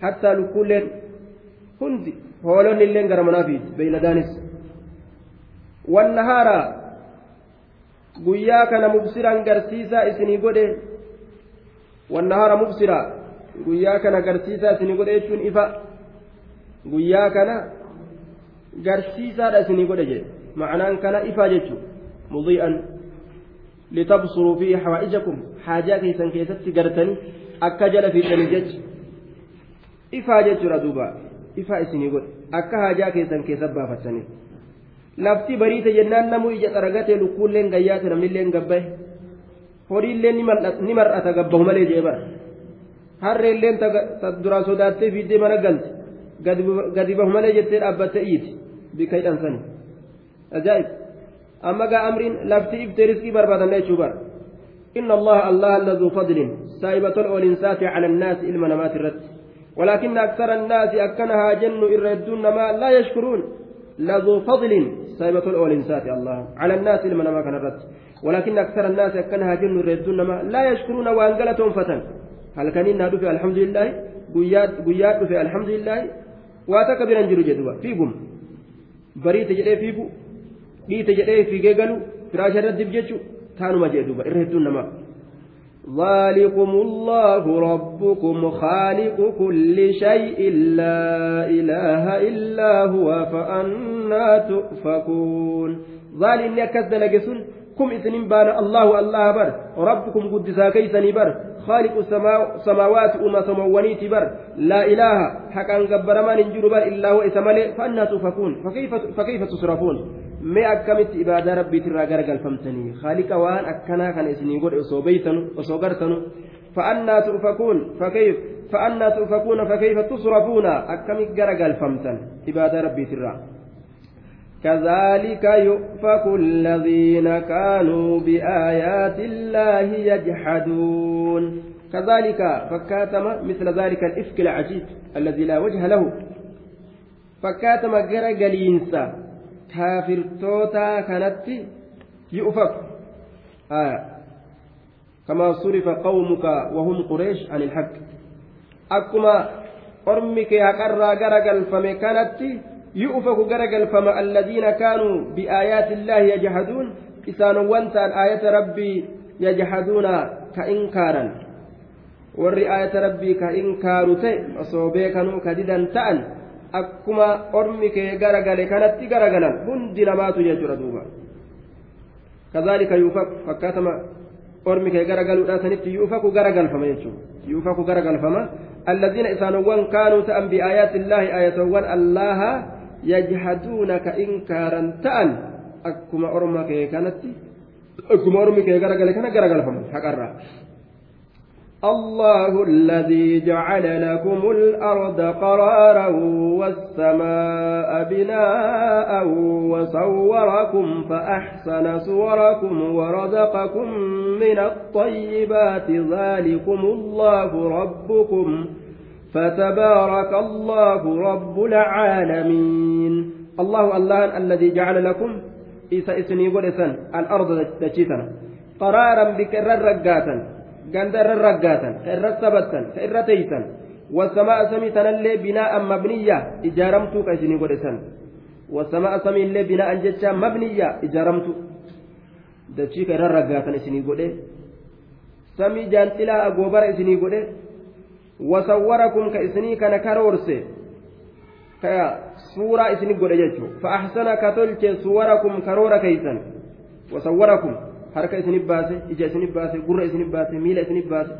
hattaa lukkuulleen hundi hoolonni illeen gara manaa fiige beeyladaanis wannahaara guyyaa kana mubsiraan garsiisaa isinii godhe wannahaara mubsiraa guyyaa kana garsiisaa isinii godhe jechuun ifa guyyaa kana garsiisaadha isinii godhe jedhe ma'anaan kana ifaa jechuun mudii'an litabsuruu fi hawaa'ijakum haajaa keessan keessatti gartanii akka jala fiixanii jecha ifaa jechuudha duuba. Ifaa isinii godhe. Akka haajaa keessan keessa baafatanii lafti bariite jennaan namuu ija xaragatee lukkuulleen gayyaate namnilleen gabbaye horiilleen ni mar'ata gabbahu malee jee bara. Harreelleen duraan sodaattee fiiddee mana galte gadi bahu malee jettee dhaabbatte iiti bika hidhansani. Ajaa'ib. Amma gaa amriin lafti iftee riskii barbaadanna jechuu bara. إن الله الله الذو فضل سائبة الأولنسات على الناس إلما نمات الرد ولكن أكثر الناس أكنها جن إردون ما لا يشكرون لذو فضل سائبة الأولنسات الله على الناس إلما نمات الرد ولكن أكثر الناس أكنها جن إردون ما لا يشكرون وأنقلتهم فتن هل كان إنها الحمد لله قياد في الحمد لله واتكبر أنجل جدوى فيكم بريت جدي فيكم dhiite jedhee fiigee galu firaasha irratti jechu taanuma jee duuba irra hedduun namaa ذلكم الله ربكم خالق كل شيء لا إله إلا هو فأنا تؤفكون ذلك أكد لجسون كم إثنين بان الله الله بر ربكم قدسا كيسني بر خالق السماوات أما سموانيت بر لا إله حقا قبر ما ننجر بر إلا هو إسمالي فأنا تؤفكون فكيف, فكيف تصرفون mee akkamitti ibaadaa rabbiitirraa garagalfamtanii haaliqa waan akkanaa kana isinii godhe osoo beeytanu osoo gartanu fa'annaa tu'fakuun fakkeef fa'annaa tu'fakuuna fakkeef tusrafuuna akkamitti garagalfamtan ibaadaa rabbiitirraa. كذلك يؤفك الذين كانوا بآيات الله يجحدون. كذلك فكاتم مثل ذلك الإفك العجيب الذي لا وجه له. فكاتم جرجلينسا kaafirtoota kanatti yu'faku كما صرف قومك وهم قريش عن الحق. أكما ormi kee haqarraa garagalfame kanatti kaanuu biaayaati illaahi yajhaduun isaanowwan ta'an aayata rabbii yajhaduuna ka inkaaran warri aayata rabbii ka inkaaru ta'e osoo beekanuu ka didan ta'an akkuma ormi kee garagale kanatti garagalan hundi namaatu jechuudha duuba kazaalika yuufaq fakkaatama ormi kee garagaluudhaa sanitti yuufaku garagalfama jechuudha yuufaku garagalfama الذين إسانوان كانوا تأم بآيات الله آياتوان الله يجحدون كإنكارا تأن أكما أرمك كانت أكما أرمك غرقل كان غرقل فمن حقرا الله الذي جعل لكم الأرض قرارا والسماء بناء وصوركم فأحسن صوركم ورزقكم من الطيبات ذلكم الله ربكم فتبارك الله رب العالمين. الله الله الذي جعل لكم إذا إسني قرسا الأرض تشيتا قرارا بكر الرقاتا قندر الرقاتا كر السبتا كر تيتا والسماء سميتا اللي بناء مبنية إجارمتو كإسني قرسا والسماء سميتا اللي بناء جتا مبنية إجارمتو دشي كر الرقاتا إسني قرسا سمي جانتلا أقوبر إسني قرسا ka suuraa isinii godhe jechuu fa ahsana ka tolche suwarakum karoora keeysan wasawwarakum harka isinif baase ija isinif baase gurra isinif baase miila isinif baase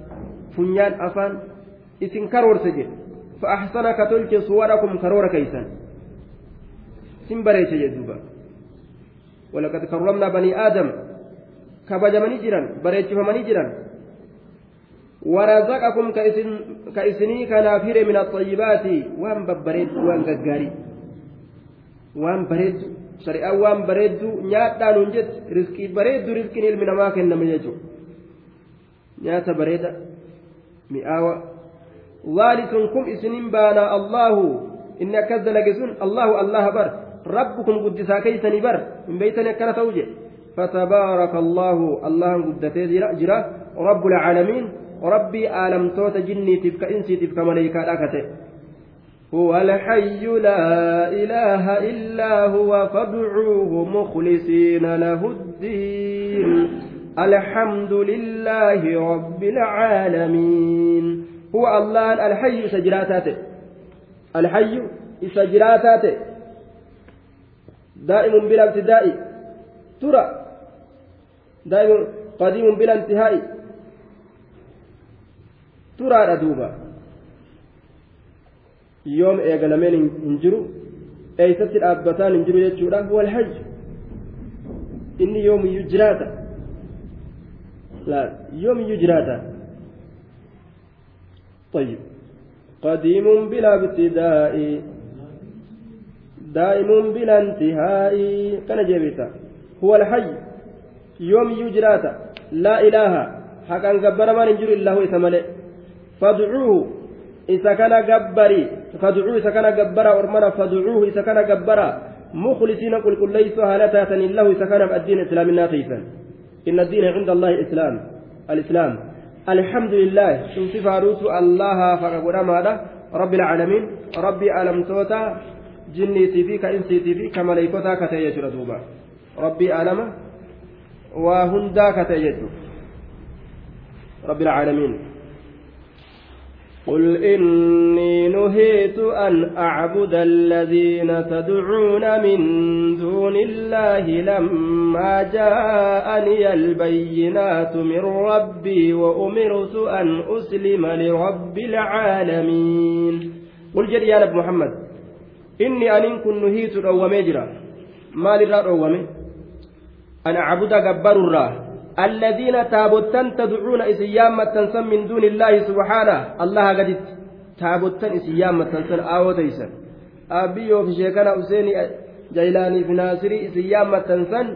funyaan afaan isin karoorse jedhe فأحسن كتلك صوركم كرور كيسا سنبريش يدوبا ولقد كرمنا بني آدم كبجمني جرا بريش فمني جرا ورزقكم كإسن كإسني كنافير من الطيبات وان ببريد وان غغاري وان بريد shari'aan waan bareeddu nyaadhaan hun jette riskii bareeddu riskiin ilmi namaa kenname jechuudha nyaata bareeda mi'aawa waalisun kun isinin baana allahu inni akkas dalage sun allahu allaha bar rabbukum guddisaa keeysanii bar hin beeytani akkana ta'u jedhe فتبارك الله الله قدته جرا رب العالمين ربي آلم توت جني تبك إنسي تبك ملائكة هو الحي لا إله إلا هو فادعوه مخلصين له الدين. الحمد لله رب العالمين. هو الله الحي سجراتاته الحي سجراتاته دائم بلا ابتداء ترى. دائم قديم بلا انتهاء. ترى دوبا yoom eegalameen hin jiru eeysatti dhaabbataan hin jiru jechuudha wal hajj inni yoomiyyuu jiraata yoomiyyuu jiraata طيب قديم بلا ابتداء دائم بلا انتهاء كان جيبتا هو الحي يوم يجراتا لا إله حقا قبر ما ننجر إلا هو فادعوه. isa kana gabbari fadcuu isa kana gabbara ormana fadcuuhu isa kana gabbara مخلصين قل قل ليس هالتا له سكن الدين الإسلام ناتيسا إن الدين عند الله الإسلام الإسلام. الحمد لله. شوف فاروس الله فقبر ماذا؟ رب العالمين. ربي ألم توتا جني تيفي كإنسي تيفي كملائكتا كتيجر دوبا. ربي ألم وهندا كتيجر رب العالمين. قل إني نهيت أن أعبد الذين تدعون من دون الله لما جاءني البينات من ربي وأمرت أن أسلم لرب العالمين قل جل يا نبي محمد إني أن كن نهيت رومي جرا ما لرا رومي أن أعبد جبار الله الذين تابوتن تدعون إسيامة تنسن من دون الله سبحانه. الله قد تابوتن إسيامة تنسن آو تيسن. أبيو في شيكنا حسيني جيلاني في ناصري إسيامة تنسن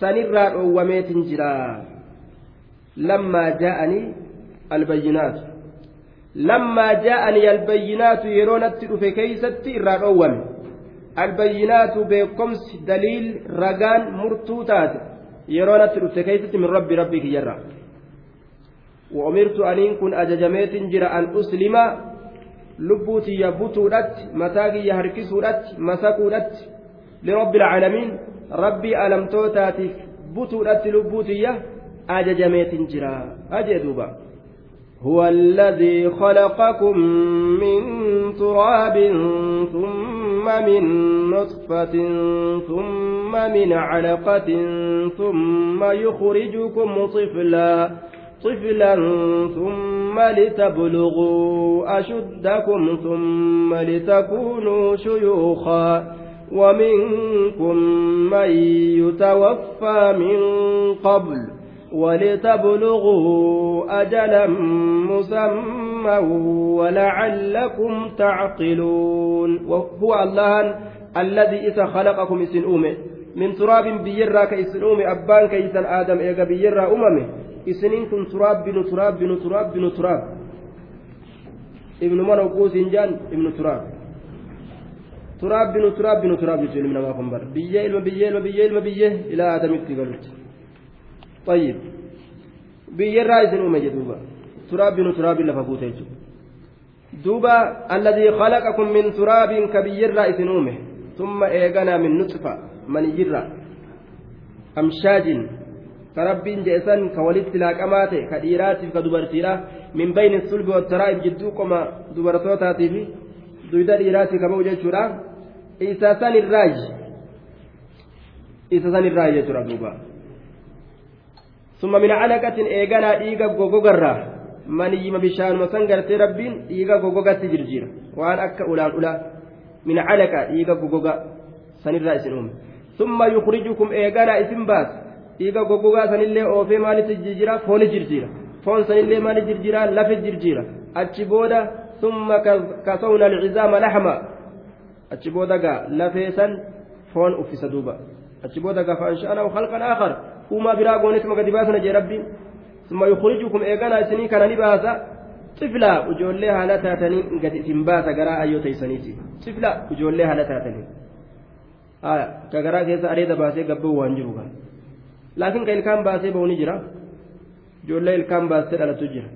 سنرى وميت جرا. لما جاءني البينات. لما جاءني البينات يرونت في كيستي الرأوم البينات بكمس دليل رقان مرتوتات. Dhufte keessatti min rabbi rabbii kiyyarra وأمرت أن كن أججميت جرا أن أسلم mataa kiyya harkisuudhatti masaquudhatti lirabbi alcaalamiin rabbii alamtootaatiif butuudhatti lubbuu tiyya ajajameetin jira ajee duuba هو الذي خلقكم من تراب ثم من نطفة ثم من علقة ثم يخرجكم طفلا طفلا ثم لتبلغوا أشدكم ثم لتكونوا شيوخا. ومنكم من يتوفى من قبل ولتبلغوا أجلا مسمى ولعلكم تعقلون. وهو الله الذي إذا خلقكم إسن من تراب بيرا كإسن أومه أبان كإسن آدم إيغا بيرا أممه إسنين كن تراب بن تراب بن تراب بن تراب. ابن من وقوس إنجان ابن تراب. تراب بن تراب بن تراب يجون من ما بيه إلما بيه إلما بيه إلما بيه إلى آدم اتقلت طيب بيه الرئيس أمه جدوبا تراب بن تراب لفا فوتيج دوبا الذي خلقكم من تراب كبي الرئيس أمه ثم إيغنا من نطفة من يجرى أمشاج كربين جيسان كولدت لاقمات كديرات كدبرتيرا من بين الصلب والترائب جدوكما دبرتوتاتي في دويدا ديرات كبو جيشورا إيساسان الراج إيساسان الراج جيشورا دوبا ثم من علقة إيغانا إيغا غوغوغرا منيما بشان مسان غرتي ربين إيغا غوغوغا تجرجير وأن أكا أولان أولا من علقة إيغا غوغوغا سن الرئيس ثم يخرجكم إيغانا إسم باس dhiiga goggogaa sanillee oofee maalitti jirjira fooni jirjira foon sanillee maali jirjira lafe jirjira achi booda summa kasawna alcizaama laxma achi booda gaa lafee san foon uffisa duuba achi booda gaa faansha'anahu halqan aakar uumaa biraa gooneetuma gadi baasana jee rabbiin summa yukhrijukum eeganaa isinii kana ni baasa xiflaa ijoollee haala taatanii gadi isin baasa garaa ayyoo teeysaniiti xiflaa ijoollee haala taatanii ka garaa keessa areeda baasee gabboo waan jiru kan laakiin ka ilkaan baasee ba'u ni jira ijoollee ilkaan baasee dhalatu jira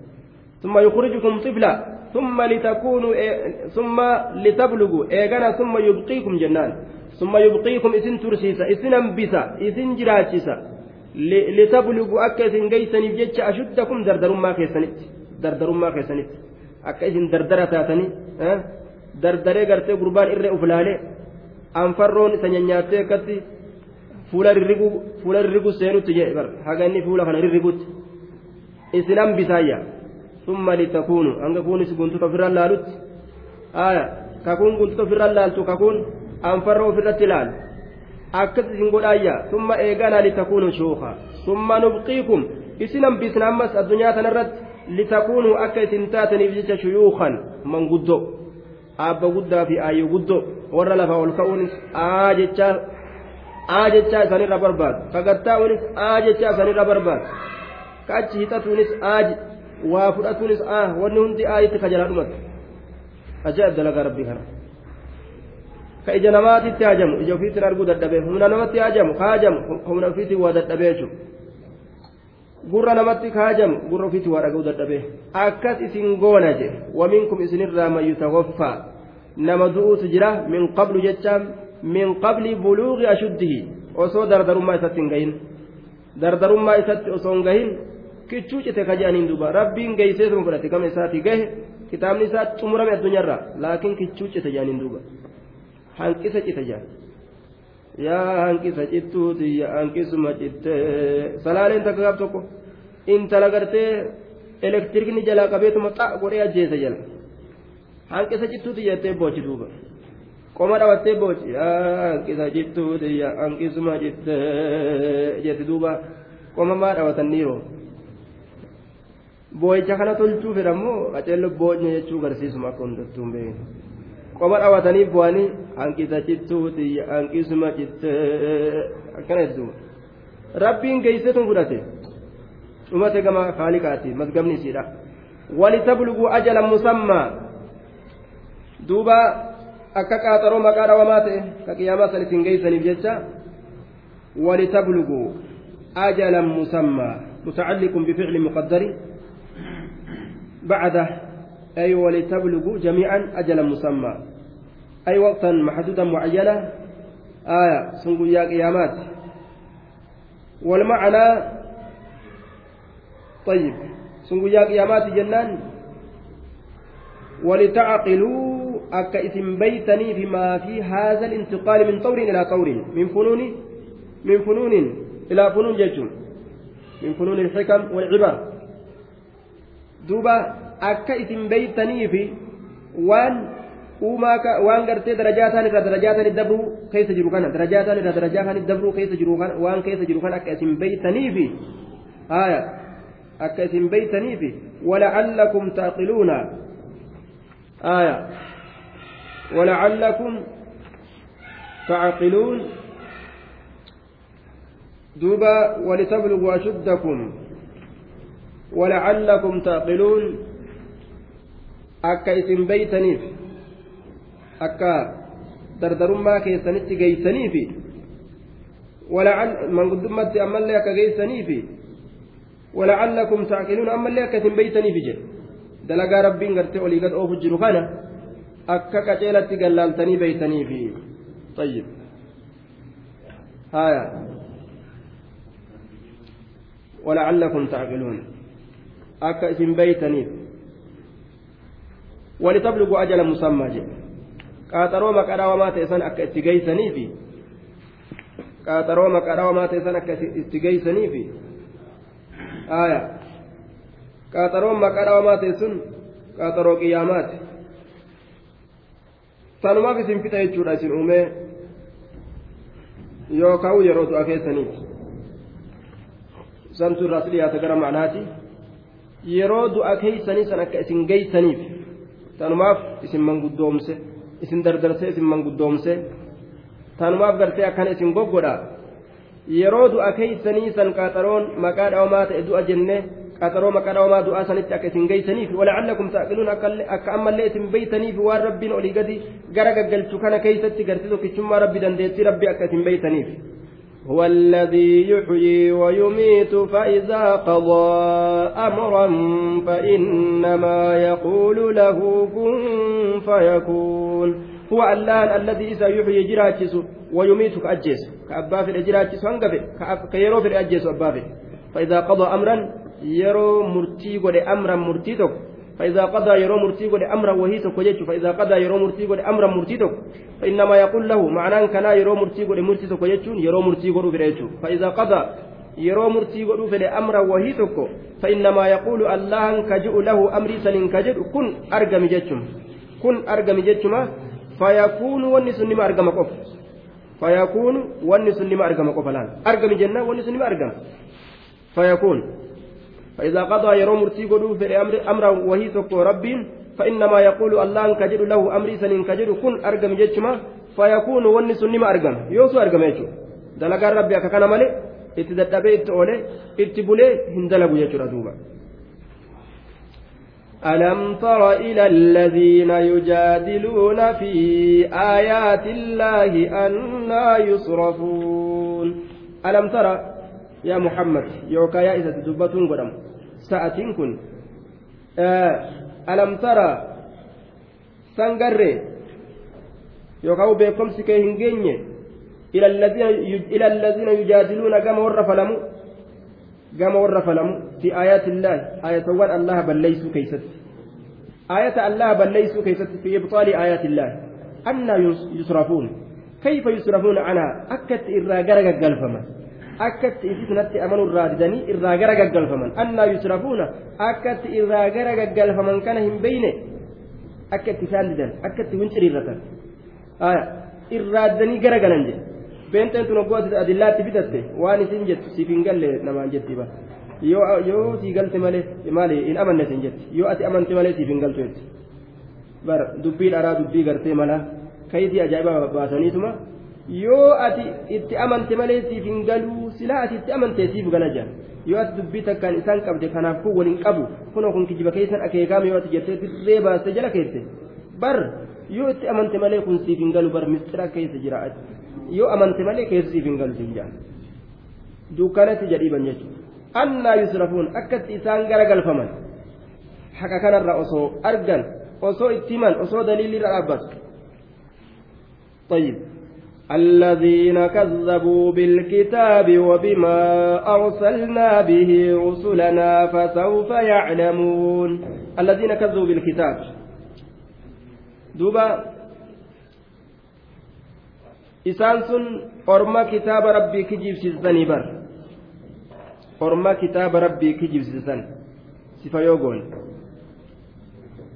ثم يخرجكم طفلا ثم لتكونوا ثم لتبلغوا ايغنا ثم يبقيكم جنان ثم يبقيكم اسن ترسيسا اسن انبسا اسن جراتشيسا litablugu akka isin geeysaniif jecha ashuddakum dardarummaa keessanitti dardarummaa keessanitti. Akka isin dardara taatanii dardaree gartee gurbaan irree uflaalee anfarroon isa nyanyaattee akkatti fuula rirrigu fuula rirrigu seenutti jee bar haganni fuula kana rirrigutti. Isin hambisaayya summa litakuunu. Hanga kuunis guntuta ofirra laalutti. Aya. Kakuun guntuta ofirra laaltu kakuun anfarroo akkas isin godhaayya summa eeganaa litakuunu shuuka summa nubqiikum. Isin hambisna ammas addunyaa tanarratti litakuunuu akka isin taataniif jecha shuyuukan manguddoo aabba guddaa fi aayyoo guddoo warra lafaa ol ka'uunis aa jechaa aa jechaa isaanirra barbaadu. Kagattaa'uunis aa jechaa isaanirra barbaadu. Ka achi hixatuunis aaji waa fudhatuunis aa wanni hundi aayitti ka jalaa dhumatu. Ajaa'ib dalagaa rabbii kana ka ija namaatitti hajamu ija ofiitiin arguu dadhabee humna namatti hajamu ka hajamu humna ofiitiin waa dadhabee jechuudha gurra namatti ka hajamu gurra ofiitiin waa dhaga'uu dadhabee akkas isin goona je waminkum isinirraa man yutawaffaa nama du'uutu jira min qablu jechaan min qabli buluuqi ashuddihi osoo dardarummaa isatti hin gahin dardarummaa isatti osoo hin gahin kichuu cite ka jedhaniin duuba rabbiin geeysee sun fudhate kama isaati gahe kitaabni isaa xumurame addunyaarra laakiin kichuu cite jedhaniin duuba hanqisa cite jedhan yaa hanqisa cittuuti yaa hanqisuma citte salaaleen takka gaaf tokko intala gartee elektirikni jalaa qabeetuma xa godhee ajjeese jala hanqisa cittuuti jettee boochi duuba qoma dhawattee boochi yaa hanqisa cittuuti yaa hanqisuma citte jetti duuba qoma maa dhawatan dhiiroo boo'icha kana tolchuu fedhamoo qaceello boonyee jechuu garsiisuma akka hundattuu hin beekne qoma dhawatanii bu'anii hanqisa cittuuti hanqisuma cittee akkana jechuudha rabbiin geesseetu fudhate dhumate gama faaliqaati mazgabni isiidha walitablugu ajalan musammaa duuba akka qaaxaroo maqaa dhawamaa ta'e ka qiyaamaa san isin geessaniif jecha walitablugu ajalan musammaa متعلق بفعل مقدر بعد أي ولتبلغوا جميعا أجلا مسمى. أي وقتا محدودا معينا آية سنقول قيامات. والمعنى طيب سنقول قيامات جنان. ولتعقلوا أكا إثم بيتني بما في هذا الانتقال من طور إلى طور. من فنون من فنون إلى فنون جيتم من فنون الحكم والعبر. دوبا إثم بيتني في وان uumaa waan gartee darajaataan irraa darajaataan dabruu keessa jiru kana darajaataan irraa darajaataan dabruu keessa jiru waan keessa jiru kan akka isin beeytaniifi haya akka isin beeytaniifi wala'allakum taaqiluuna haya wala'allakum تعقلون دوبا ولتبلغوا أشدكم ولعلكم تعقلون أكا اسم بيتنيف akka dardarummaa keessanitti geeysaniifi manguddummaatti ammallee akka geeysaniifi تعقلون أما اللي أكتم بيتني في جد دلقا ربين قرتي ولي قد أوف الجرخانة أكا كتيلة قلالتني بيتني في طيب هايا ولعلكم تعقلون أكا اسم بيتني ولتبلغوا أجل مسمى جد qaaxaroo maqadhaawamaa ta'e san akka itti geeysaniifi qaaxaroo maqadhaawamaa ta'e san akka itti geeysaniifi aya qaaxaroon maqadhaawamaa ta'e sun qaaxaroo qiyyaamaati sanumaaf isin fixa jechuudha isin uumee yookaan yeroo du'a keessaniiti santu irraas dhiyaata gara macnaati yeroo du'a keeysanii san akka isin geeysaniif sanumaaf isin manguddoomse isin dardarsee isin manguddoomse tanumaaf gartee akkana isin goggodha yeroo du'a keeysanii san qaxaroon maqaa dhawamaa ta'e du'a jenne qaxaroo maqaa dhawamaa du'aa sanitti akka isin geeysaniif walacalakum taaqiluun akka ammallee isin beeytaniif waan rabbiin olii gadi gara gaggalchu kana keeysatti gartee tokkichummaa rabbi dandeettii rabbi akka isin beeytaniif هو الذي يحيي ويميت فإذا قضى أمرا فإنما يقول له كن فيكون. هو الله الذي إذا يحيي جراتيس ويميت كأجيس كأبا في الجراتيس هنقف كيرو في الأجيس أبا فإذا قضى أمرا يرو مرتي قد أمرا مرتي فإذا قضى يرو مرتي قد أمرا وهي تكوجيت فإذا قضى يرو مرتي قد أمرا مرتي فإنما يقول له معناه كان يرو مرتي قد مرتي تكوجيت يرو مرتي قد فإذا قضى yeroo murtii godhuu fedhe amra wahii tokko فإنما يقول الله كجئ له أمري سنين كجئ كن أرقم جتشم كن أرقم جتشم فيكون ونس نما أرقم قف. فيكون ونس نما أرقم قف الآن. أرقم جنة ونس نما أرقم. فيكون. فإذا قضى يرو مرتي في أمر أمرا وهي تكو رب فإنما يقول الله كجد له أمري سنين كجد كن أرقم جتشما فيكون ونس نما أرقم. يوسو أرقم يجو. دلقا ربي أكا مالي itti bulee hin dalagu jechuudha duuba. ألم تر إلى الذين يجادلون في آيات الله أنا يصرفون. ألم ترى يا محمد يوكا يا ساعتين كن. آه ألم ترى سنقري؟ يوكا بكم سكي هنجيني. إلى الذين إلى الذين يجادلون كما ور فلموا كما ور فلموا في آيات الله. آية وان الله بل ليسوا كيست. آية الله بل ليسوا كيست في إبطال آيات الله. أن يصرفون. كيف يصرفون عنها؟ أكت إرى قرق قلفما أكت إذنت أمنوا الراددني إرى قرق قلفما أن يصرفون أكت إرى قرق قلفما كان هم بينه أكت سالدا أكت وانشري آية irraaddanii gara galan jedhe beenteen tun oggooti adillaatti bitatte waan isin jettu siif hin galle namaan jetti ba yoo sii galte malee maali hin amanne isin jetti yoo ati amante malee siif hin galtu jetti bar dubbii dharaa dubbii gartee mala kayitii ajaa'iba baasaniituma yoo ati itti amante malee siif hin galuu silaa ati itti amante siif gala jaa yoo ati dubbii takkaan isaan qabde kanaaf kun waliin qabu kunoo kun kijiba keessan akeekaame yoo ati jettee dirree baaste jala keesse bar yoo itti amante malee kun siif hin galu bar mistira keessa jira yoo amante malee keessa siif hin galu siin jaa dukkanatti jedhiiban jechuudha annaa yusrafuun akkatti isaan gara galfaman haqa kanarra osoo argan osoo itti himan osoo daliilirra dhaabbatu طيب الذين كذبوا بالكتاب وبما أرسلنا به رسلنا فسوف يعلمون الذين كذبوا بالكتاب دوبا sun orma kitaaba rabbii kijibsiisanii bar orma kitaaba rabbii kijibsiisan sifa yoo goone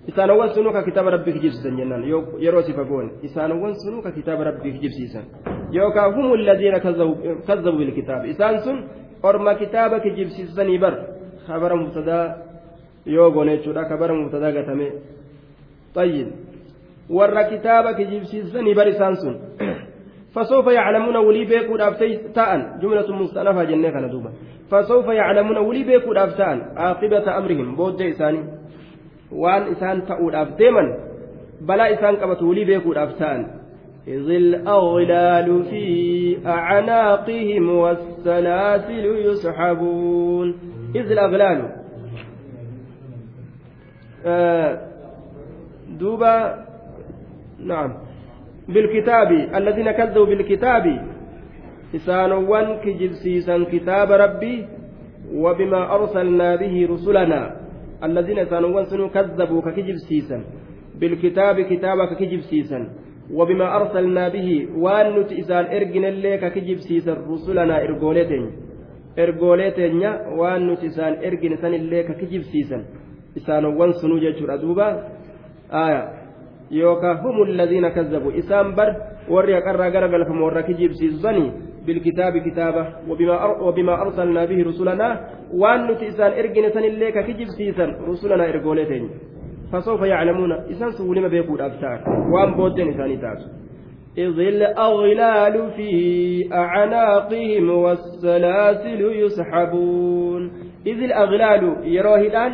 isaanowwan sunuu ka kitaaba rabbii kijibsiisan jennaan yeroo sifa goone isaanowwan sunuu ka kitaaba rabbii kijibsiisan yookaan humu ladhiina kazzabu bilkitaaba isaan sun orma kitaaba kijibsiisanii bar kabara mubtadaa yoo goone jechuudha kabara mubtadaa gatame طيب warra kitaaba kijibsiisanii bar isaan sun فسوف يعلمون ولي بيكو تاء جملة مستأنفة جنة كان دوبا فسوف يعلمون ولي بيكو تاء عاقبة أمرهم بود إساني وان إسان تأود أفتيما بلا إسان كبت ولي بيكو تاء إذ الأغلال في أعناقهم والسلاسل يسحبون إذ الأغلال آه دوبا نعم بالكتاب الذين كذبوا بالكتاب إسانوان كجبسيسا كتاب ربي وبما أرسلنا به رسلنا الذين إسانوان سنو كذبوا كجبسيسا بالكتاب كتابك كجبسيسا وبما أرسلنا به وأن إسان إرجن الليك كجبسيسا رسلنا إرجولتين إرجولتين وأن إسان إرجن سن الليك كجبسيسا إسانوان سنو جيتشور أدوبا. آية. yookaan humu ladhiina kazzabu isaan bar warri haqarraa gara galfamu warra kijibsiisanii بالكتاب كتابة وبما وبما أرسلنا به رسلنا وأن نتيسان إرجن سن اللي ككجب سيسان رسلنا إرجولتين فسوف يعلمون إسان سولما بيقول أبتار. وأن بودن إسان تاسو. إذ الأغلال في أعناقهم والسلاسل يسحبون. إذ الأغلال يروهدان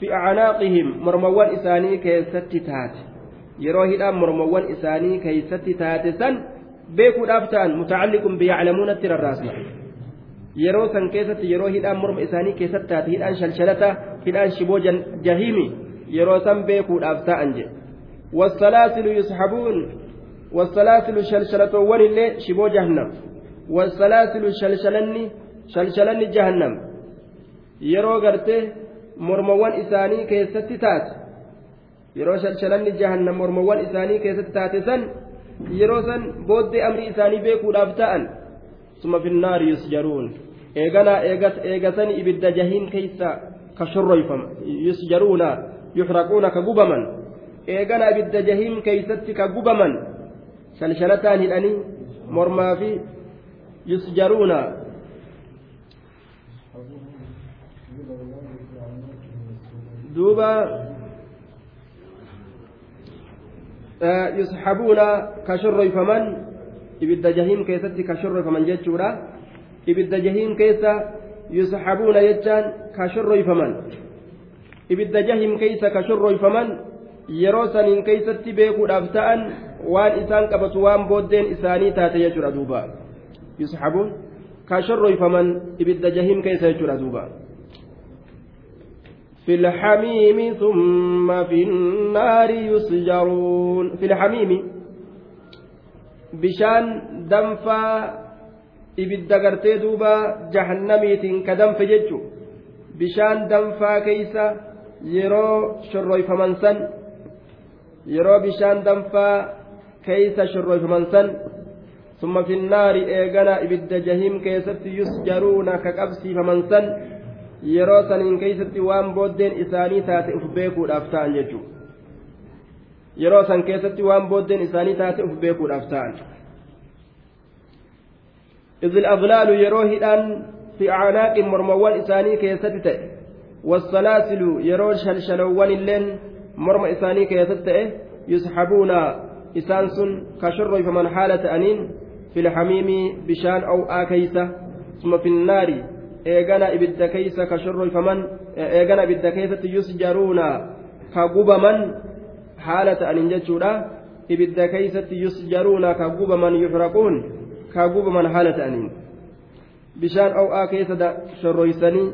في أعناقهم مرموان إساني كيستتات mormawwan isaanii keeysatti taate san beekuudhaaf ta'an mutacalliqun biyaclamuunatti rarraasna yeroo san keessatti yeroo hidhaan morma isaanii keessatti taate hidhaan shalshalata hidhaan shiboo jahiimi yeroo san beekuudhaaf ta'an jedhe والسلاسل يسحبون والسلاسل شلشلتوان اللي شبو جهنم والسلاسل شلشلني شلشلني جهنم يرو غرته مرموان إساني كيستي تات yeroo shalshalanni jahannam mormawwan isaanii keessatti taate san yeroo san booddee amri isaanii beekuudhaaf ta'an suma finnaari yusjaruun eeganaa eegasani ibidda jahiin keeysa ka shorroyfama yusjaruuna yuxraquuna ka gubaman eegana ibidda jahiin keeysatti ka gubaman shalshalataan hidhanii mormaa fi yusjaruuna duuba shorroyfaman ibidda jahiim keessatti ka shorroyfaman jechuudha ibidda jahiim keessa yusxabuuna jechaan ka shorroyfaman ibidda jahiim keessa ka shorroyfaman yeroo saniin keeysatti beekuudhaaf ta'an waan isaan qabatu waan booddeen isaanii taate jechuudha duuba yusxabuun ka shorroyfaman ibidda jahiim keessa jechuudha duuba في الحميم ثم في النار يسجرون في الحميم بشان دنفا ibidda gartee duuba jahannamiitiin ka danfe jechu bishaan danfaa keeysa yeroo shorroyfaman san yeroo bishaan danfaa keeysa shorroyfaman san summa finnaari eegana ibidda jahiim keessatti yusjaruuna ka qabsiifaman san yeroo saniin keeysatti waan booddeen isaanii taate uf beekuudhaaf ta'an jechuudha. Yeroo san keessatti waan booddeen isaanii taate uf beekuudhaaf ta'an. إذ الأغلال يروه الآن في أعناق مرموان إساني كيست تأه والسلاسل يروه شلشلوان اللين مرم إساني كيست تأه يسحبون إسانس كشر فمن حالة أنين في الحميم بشان أو آكيسة ثم في النار eegana ibidda keeysa ka shorroyfaman eegana ibidda keessatti yusjaruuna ka gubaman haala ta'aniin jechuudha ibidda keeysatti yusjaruuna ka gubaman yuxraquun ka gubaman haala ta'aniin bishaan ow'aa keessa shorroysanii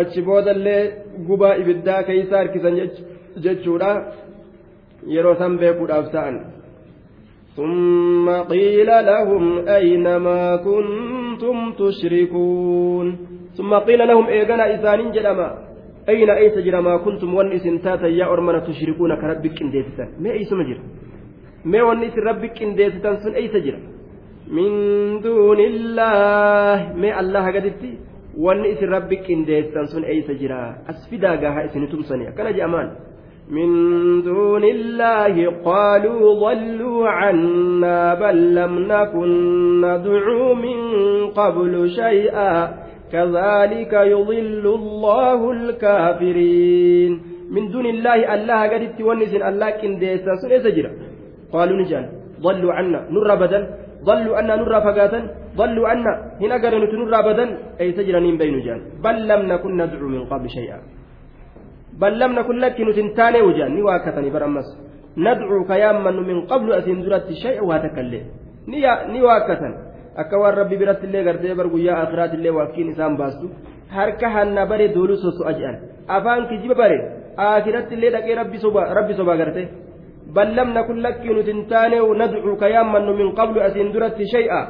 achi boodallee gubaa ibiddaa keeysa harkisan jechuudha yeroo san beekuudhaaf ta'an ثم قيل لهم أين ما كنتم تشركون. ثم قيل لهم إيغانا إسان جلما. أين أيس جرى ما كنتم ونس تاتا يا أرمنا تشركون كربك إن ديتتان ما أيس مجرى ما ونس ربك إن ديتتان سن أيس جرى من دون الله. ما الله قدتي rabbi qindeessan sun eeysa jira as fidaa gahaa isini tumsani akkana je'amaan من دون الله قالوا ضلوا عنا بل لم نكن ندعو من قبل شيئا كذلك يضل الله الكافرين. من دون الله الله قد تونس الله سنة قالوا نجان ضلوا عنا نر بدل. ضلوا عنا نر فقاتا ضلوا عنا هنا قالوا نتنر أبدا أي تجرنين بين جان. بل لم نكن ندعو من قبل شيئا. بل لم نكن لك نتنتاني وجان نواكتني برمس ندعو كياما من قبل أسين درت شيء وهتكلم نواكتن akka waan rabbi biratti illee gartee bar guyyaa akiraat illee waakkiin isaan baastu harka hanna bare doolu soso'a jedhan afaan kijiba bare akiratti illee dhaqee rabbi soba garte lam nakun lakkii nuti hin taane nadcuu ka yaammannu min qablu asiin duratti shay'a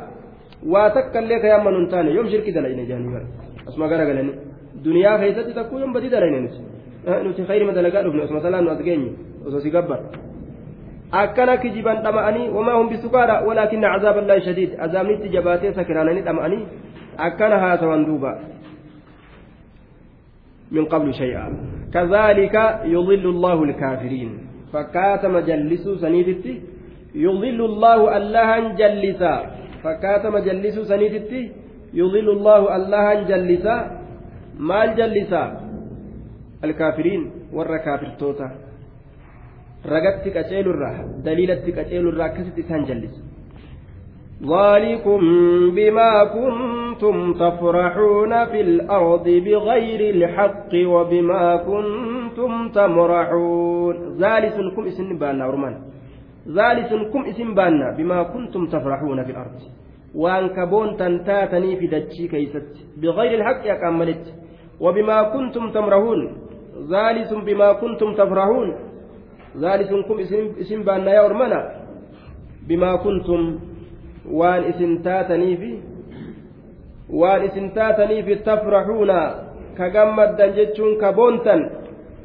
waa takka illee ka yaammannu hin taane yoom shirki dalayne jaanii bara asuma gara galani duniyaa nuti khayrima dalagaa dhufne osuma salaan nu as geenye osoo si gabbar akkana kijiban dhama'anii wamaa hum bisukaadha walaakinna cazaaba allaahi shadiid azaabnitti jabaatee sakiraananii dhama'anii akkana haasawan duuba من قبل شيئا كذلك يضل الله الكافرين فكاتم جلسوا سنيدتي يضل الله الله جلسا فكاتم جلسوا سنيدتي يضل الله الله جلسا ما جلسا الكافرين كافر توتا. ragatti qaceelurraa daliilatti qaceelurraa akkasitti isaan jallisa ذلكم بما كنتم تفرحون في الأرض بغير الحق وبما كنتم تمرحون. ذلكم اسم بانا ورمان ذلكم اسم بانا بما كنتم تفرحون في الأرض. وأن كبون تنتاتني في دجي كيست. بغير الحق أكملت وبما كنتم تمرحون. ذلك بما كنتم تفرحون ذلكم اسم بانا يا ورمنا بما كنتم waan isin taataniifi waan isin taataniifi tafraxuuna ka gammaddan jechuun ka boontan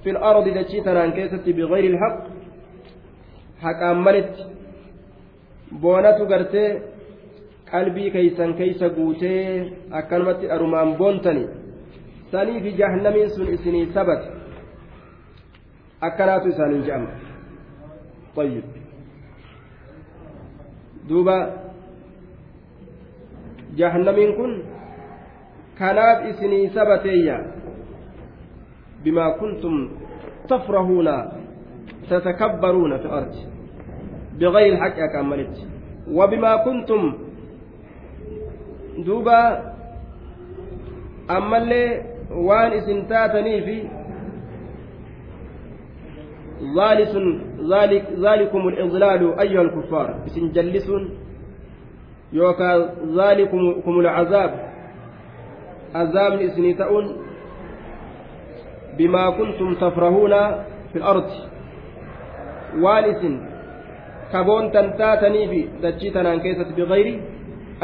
fil ardi dachii tanaan keessatti bigayri ilhaq haqaan malitti boonatu gartee qalbii keeysan keeysa guutee akkanumatti dharumaan boontani saniifi jahannamiin sun isinii sabate akkanaatu isaaniin je'ama طيب دوبا jahannamiin kun kanaaf isinii sabateeyya bimaa kuntum tafrahuuna tatakabbaruuna fi ardi bigayri ilhaqi akaan malitti wabimaa kuntum duuba ammallee waan isin taataniifi ذلكم الإضلال أيها الكفار اسم جلسون yookaan zaalikumul cazaab azaabni isinii ta'uun bimaa kuntum tafrahuuna fil ardi waan isin kaboontan taataniifi dachii tanaan keessatti bigayri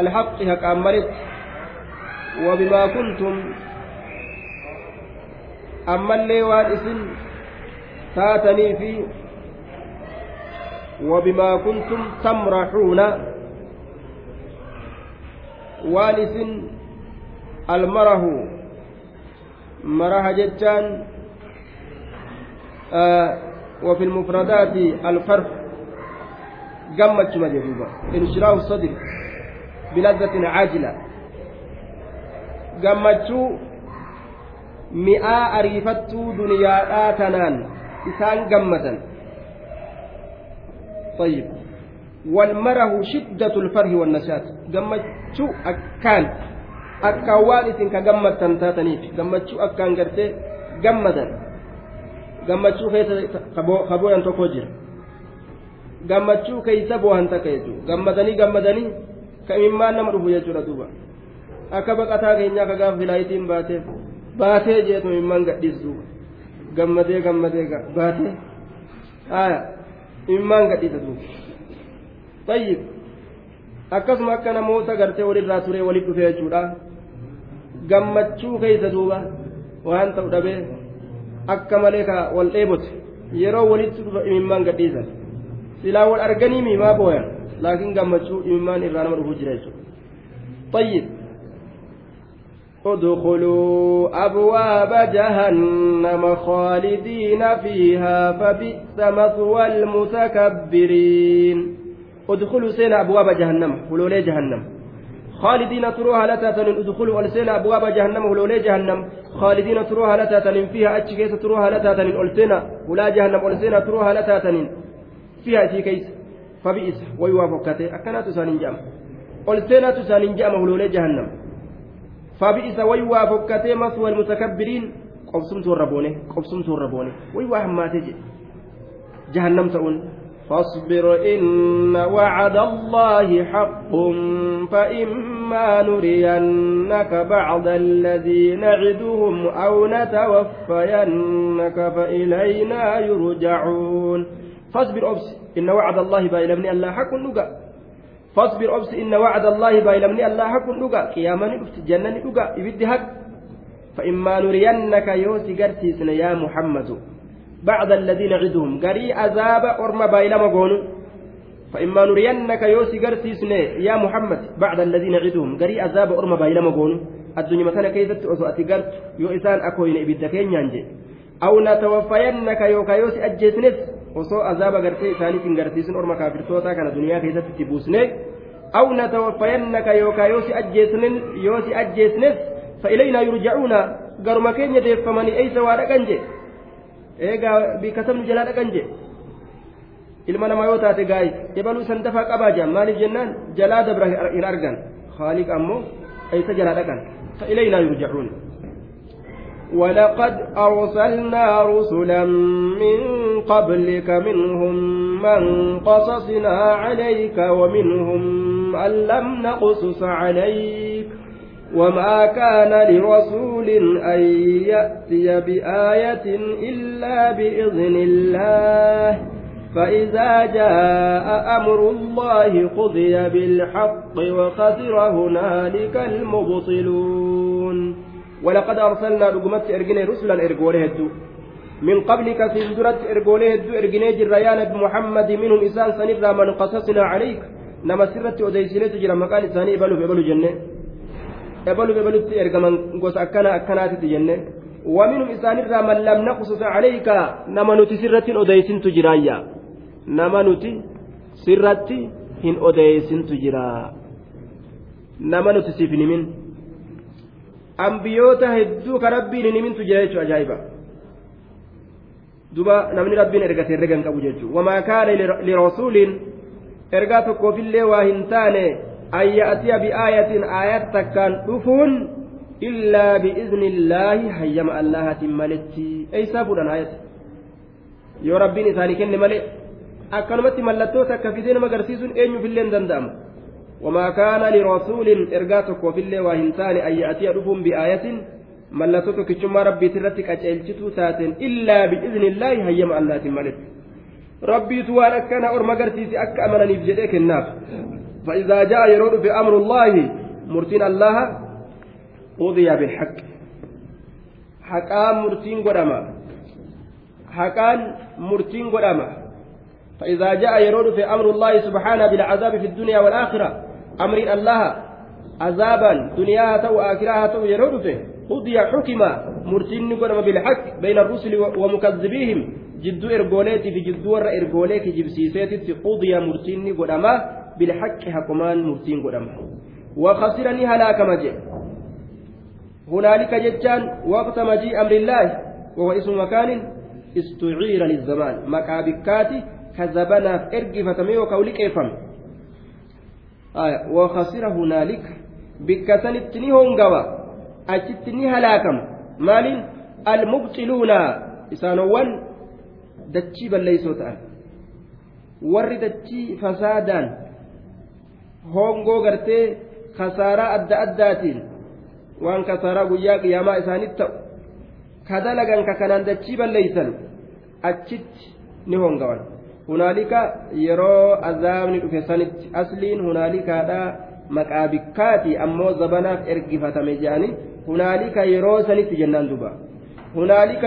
alhaqi haqaan malitti wabimaa kuntum ammallee waan isin taataniifi wabimaa kuntum tamraxuuna waan isin almarahu maraha jechaan وفي المفردات الفرح قمت مجذوبة انشراح الصدر بلذة عاجلة قمت مئة أريفت دنيا آتنان إسان قمة طيب والمره شدة الفرح والنشاط gammachuu akkaan akkaan waan isin ka gammadtan taataniif gammachuu akkaan gartee gammadan gammachuu keessa kabooyan tokko jira gammachuu keessa boohan takka jechuudha gammadanii gammadanii ka imimmaan nama dhufu jechuudha duuba akka baqataa keenyaa ka gaafa filaayitiin baateef baatee jeetu imimmaan gadhiisu Gammadee gammadee baatee aya imimmaan gadhiisa duuba tayyib akkasuma akka namoota gartee walirraa turee walit dhufee jechuudha gammachuu keessa duuba waan ta'u dhabee akka malee ka wal dheebote yeroo walitti dhufa imimmaan gadhiisan silaa wal arganii miimaa booyan laakiin gammachuu imimmaan irraa nama dhufuu jira jechuudha طيب ادخلوا أبواب جهنم خالدين فيها فبئس مثوى المتكبرين. ادخلوا سينا أبواب جهنم ولولي جهنم. خالدين تروها لتاتن ادخلوا ألسينا أبواب جهنم ولولي جهنم. خالدين تروها لتاتن فيها أتشكيس تروها لتاتن ألسينا ولا جهنم ألسينا تروها لتاتن فيها أتشكيس فبئس ويوافقته أكنات سانين جام. ألسينا تسانين جام ولولي جهنم. فبئس ويوافقته مثوى المتكبرين قبسمت الربوني قبسمت الربوني ويوافقته جهنم تؤون فاصبر إن وعد الله حق. فإما نرينك بعض الذي نعدهم أو نتوفينك فإلينا يرجعون. فاصبر أبس إن وعد الله بايلمني الله حق نقا. فاصبر أبس إن وعد الله بايلمني الله حق نقا قياما نقفت جنة نقا يبدي حق فإما نرينك يوسي قرسيسنا يا محمد بعد الذين نعدهم قري عذاب أرم بايلما قونو فإما نرينك يوسي قرسيسن يا محمد بعد الذين نعدهم قري عذاب أرم بايلما قونو الدنيا مثلا كيست أسوأتي قرت يو إسان أكوين إبدكين ينجي أو نتوفينك يوكا يوسي أجيسنس osoo azaaba gartee isaaniitiin garsiisun orma kaafirtootaa kana duniyaa keessatti itti yookaa yoosi ajjeesnes fa ilaynaa yurjacuuna garuma keenya deeffamanii eeysa waa dhaqan jee eegaa bika sabni jalaa dhaqan jee ilma namaa yoo taate gaa'is ebaluu san dafaa qabaa jaan maaliif jennaan ammoo eeysa jalaa dhaqan فإلينا يرجعون ولقد أرسلنا رسلا من قبلك منهم من قصصنا عليك ومنهم من لم نقصص عليك وما كان لرسول أن يأتي بآية إلا بإذن الله فإذا جاء أمر الله قضي بالحق وخسر هنالك المبطلون. ولقد أرسلنا رقمت إرجني رسلا إرجوله من قبلك سندرت إرجوله الدو إرجني جريان محمد منهم إسان سنرى من قصصنا عليك. نما سرت أديسنة جرى مكان إساني بلو بلو جنة ebalu ebalutti ergaman gosa akkana akkanaatitti jenne waminhum isaanirraa man lam naqsus calayka nama nuti sirratti hin odeysintu jiraayya nama nuti sirratti hin odeysintu jira nama nuti siif hin himin ambiyoota hedduu ka rabbiin hin himintu jira jechuu ajaa'iba duba namni rabbiin ergate herrega hin qabu jechuu wamaa kaana lirasuuliin ergaa tokkoofillee waa hin taane أن يأتي بآية آيات تكان دفون إلا بإذن الله هيما الله تملتي أي سافر آية يا ربي نساني كن ملئ akkanumatti mallattoo takka fidee nama agarsiisuun eenyufillee hin danda'amu wamaa kaana lirasuulin ergaa tokkoofillee waa hin taane ayya'atiya dhufuun bi'aayatin mallattoo tokkichummaa rabbiiti irratti qaceelchituu taateen illaa bi'iznillaahi hayyama allaatiin maletti rabbiitu waan akkana orma agarsiise akka amananiif jedhee kennaaf فإذا جاء يرود في أمر الله مرتين الله قضي بالحق. حقان مرتين قدما. حقان مرتين قدما. فإذا جاء يرود في أمر الله سبحانه بالعذاب في الدنيا والآخرة أمر الله عذابا دنيا تو آخرها تو يرود فيه. قضي حكم مرتين قدما بالحق بين الرسل ومكذبيهم. جدو إرجوليتي في جدو إرجوليتي جبسيسيتي قضي مرتين قدما بالحق حكمان مرتين قدام وخسرني هلاك مجيء. هنالك جتان وقت مجيء أمر الله وهو اسم مكان استعير للزمان. مكابكاتي كذبنا ارجي فتمي وكولك افهم آية. وخسر هنالك بكتن التني هونغوا أجتني هلاكم مال المبطلون إسانوان دتشي بل ليسوا تعالى warri dachii fasaadaan hongoo gartee kasaaraa adda addaatiin waan kasaaraa guyyaa qiyaamaa isaanitti ta'u ka dalagan ka kanaan dachii balleeysan achitti ni hongawan hunaalika yeroo azaabni dhufe sanitti asliin hunaalikaadha maqaa bikkaati ammoo zabanaaf ergifatame jedhani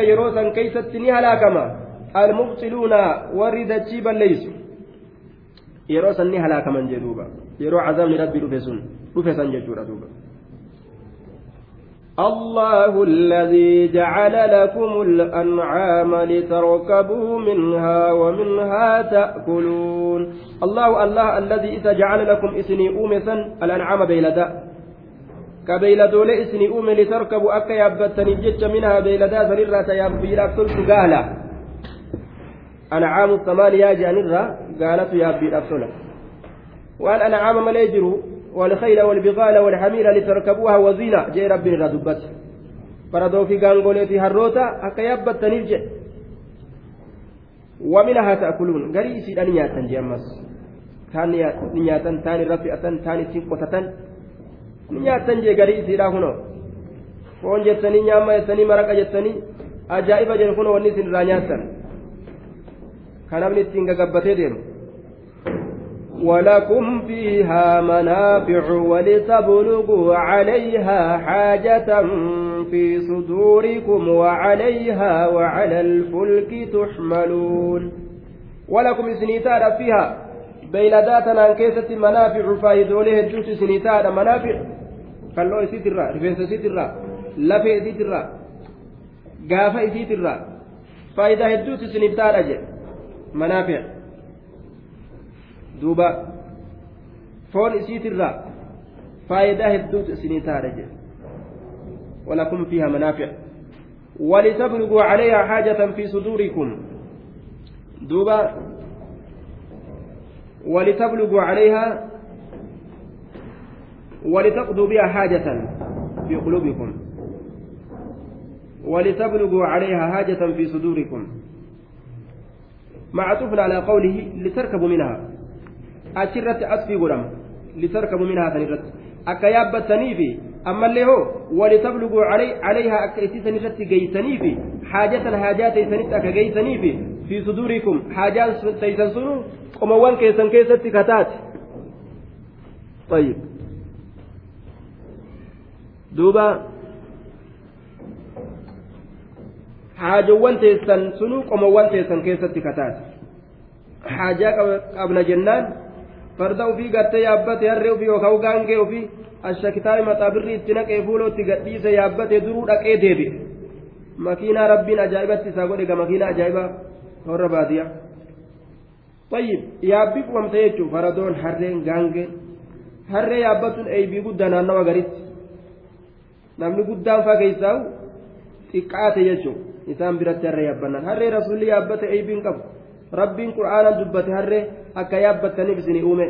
yeroo san keeysatti ni halaakama almubxiluuna warri dachii balleeysu yeroo san ni halaakaman jee duuba yeroo azaabni rabbi dhufe sun dhufe san jechuudha duuba الله الذي جعل لكم الأنعام لتركبوا منها ومنها تأكلون الله الله الذي إذا جعل لكم إسني أومسا الأنعام بيلدا كبيلدول إسني أوم لتركبوا أكا يابتني جج منها بيلدا سنرة يابي لأبتل قالا أنعام الثمانية جانرة قالت يابي لأبتل والأنعام مليجروا والخيل والبغال والحمير لتركبوها وزينة. جاي ربي ردبت فردو في غانغولي في هروتا أكا يبت نفجه ومنها تأكلون. غري سيدان نياتن جيامس تان نياتن تان رفئة تان سنقطة نياتن جي غري سيدا هنو foon jettanii nyaamma jettanii maraqa jettanii ajaa'iba jedhu kun wanni isin irraa nyaattan. Kan ittiin gagabbatee deemu. ولكم فيها منافع ولتبلغوا عليها حاجة في صدوركم وعليها وعلى الفلك تحملون ولكم سنيتار فيها بيلداتنا كيسة منافع فايدوله الجوت سنيتار منافع قالوا سيترا رفنس سيترا لفي سيترا قافة سيترا فايدة الجوت سنيتار أجل منافع duuba. Foon isiitirraa faayidaa hedduutu isinii taadha jedhe. ولكم فيها منافع ولتبلغوا عليها حاجة في صدوركم دوبا ولتبلغوا عليها ولتقضوا بها حاجة في قلوبكم ولتبلغوا عليها حاجة في صدوركم معطوف على قوله لتركبوا منها achirratti asfii godhama litarkabu minhaa sanirratti akka yaabbataniifi ammallee hoo walitablugu calayhaa akka isiisan irratti geeysaniifi haajatan haajaa teeysanitti akka geeysaniifi fi sudurikum haajaan teeysan sunu qomawwan keessan keessatti kataate طيب دوبا haajawwan teessan sunuu qomawwan teessan keessatti kataate haajaa qabna jennaan farda ofii gartee yaabbate harree ofii yookaan gaangee ofii ashakitaabi maxaabirri itti naqee fuula itti gadhiise yaabbate duruu dhaqee deebi'e makiinaa rabbiin ajaa'ibatti isaa godhe ga makiinaa ajaa'ibaa warra baadiyyaa طيب yaabbii qubamte jechuun faradoon harreen gaangeen harree yaabbatuun eeybii guddaa naannawa garitti namni guddaan faa keessaa xiqqaate jechuun isaan biratti harree yaabbannaan harree rasuulli yaabbate eeybiin qabu. rabbiin qur'aanaan dubbate harree akka yaabbattaniif isinii uume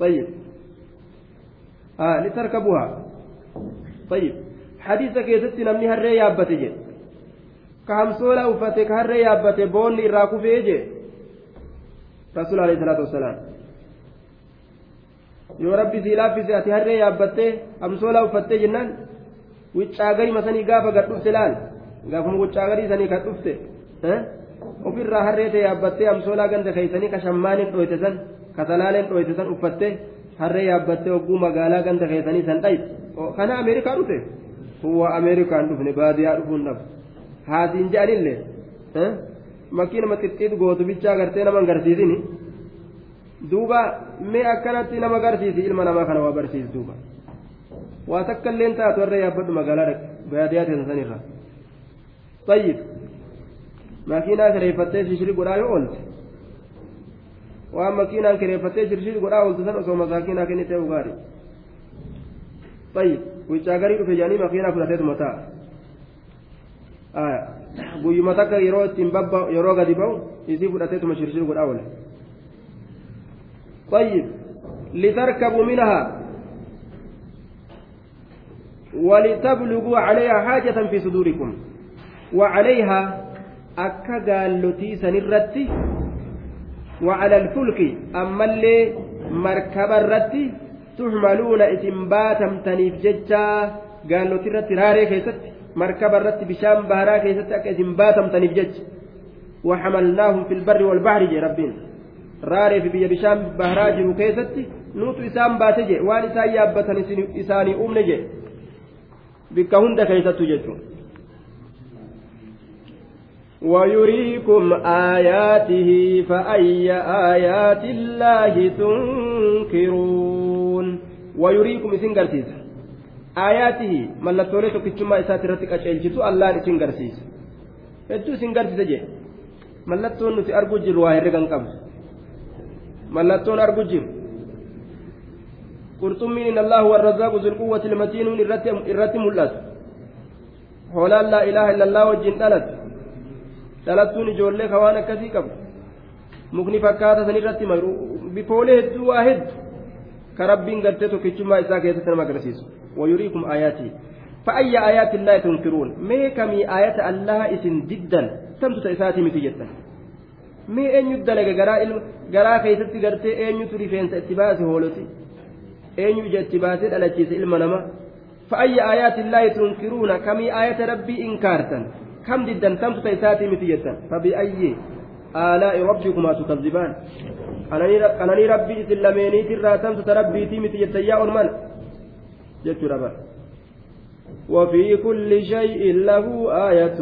طيب آه لتركبوها طيب حديث كيست نمني هري يابته جي كهمسولا وفتك هري يابته بوني راكو فيجي رسول عليه الصلاة والسلام yoo rabbi sii laaffise ati harree yaabbattee amsoolaa uffattee jennaan wiccaagarii masanii gaafa gad dhufte laal gaafuma wiccaagarii sanii gad dhufte ofirraa harree ta'e yaabbattee amsoolaa ganda keeysanii ka shammaanin dhoyte san ka salaaleen dhoyte san uffattee harree yaabbattee hogguu magaalaa ganda keeysanii san dhayte kana ameerikaa dhufe huwa ameerikaan dhufne baadiyyaa dhufuun dhabu haasiin je'anillee makkii nama xixiit gootu bichaa gartee nama garsiisini duuba mee akkanatti nama garsiisi ilma namaa kana waa barsiisi duuba waa takka illeen taatu harree yaabbadhu magaalaa baadiyyaa teessan sanirraa طيب makiinaa kireeffattee shishiri godhaa yoo oolte waan makiinaan kireeffattee shishiri godhaa oolte san osoo masaakiinaa kennitee ugaari طيب wichaa garii dhufe jedhanii makiinaa fudhateetuma ta'a guyyuma takka yeroo ittiin babba yeroo gadi ba'u isii fudhateetuma shirshir godhaa oole طيب لتركبوا منها ولتبلغوا عليها حاجة في صدوركم. وعليها akka gaallotii sanirratti وعلى الفلك أما اللي مركب الرتي تحملون إسم باتم تنيف ججا. قالوا ترى تراري كيست مركب الرت بشام بهرا كيست أكيد باتم تنفجج وحملناهم في البر والبحر جي ربين راري في بيا بشام بهرا جرو كيست نوت إسام باتجي وان إسان يابتن إساني أمني جي بك هند كيست جيتون ويريكم آياته فأي آيات الله تنكرون ويريكم إسن قرسيس آياته من لتولي تكتشما إسات رتك أشيلشتو الله إسن قرسيس hedduu isin garsiisa jee mallattoon nuti argu jirru waa herregan qabdu mallattoon argu jiru qurxummiin allahu warrazaaqu zulquwwati ilmatiinuun irratti mul'atu hoolaan laa ilaaha illallah wajjin dhalatu dhalattuun ijoollee ka waan akkasii qabu mukni fakkaata san irratti bifoolee hedduu waa hedduu ka rabbiin gartee tokkichummaa isaa keessatti nama agarsiisu wayuriikum aayaatii فأي آيات الله تنكرون مي كمي آيات الله إسن جدا تمت تأساتي متي جدا مي أن يدلق قراء قراء كيست قرتي أن يتري فين اتباسي هولتي أن يجي اتباسي الأجيس إلما نما فأي آيات الله تنكرون كمي آيات ربي إنكارتا كم جدا تمت تيساتي متيتا فبأي آلاء ربكما تكذبان أنني ربي إسلاميني ترى تمت تربيتي متيتا يا أرمان جت ربا وفي كل شيء له آية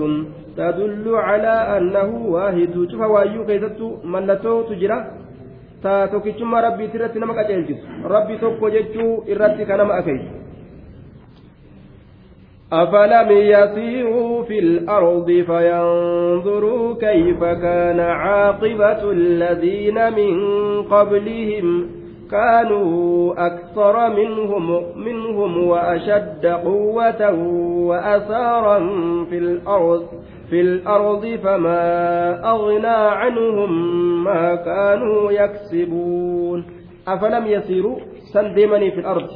تدل على أنه واحد شوف وايو كيستو ملتو تجرا تا توكيتشما ربي ترتي نمك أجلجس ربي توكو جتشو إرتي كنما أكيد أفلم يسيروا في الأرض فينظروا كيف كان عاقبة الذين من قبلهم كانوا أكثر منهم منهم وأشد قوة وأثارا في الأرض في الأرض فما أغنى عنهم ما كانوا يكسبون. أفلم يسيروا سندمني في الأرض؟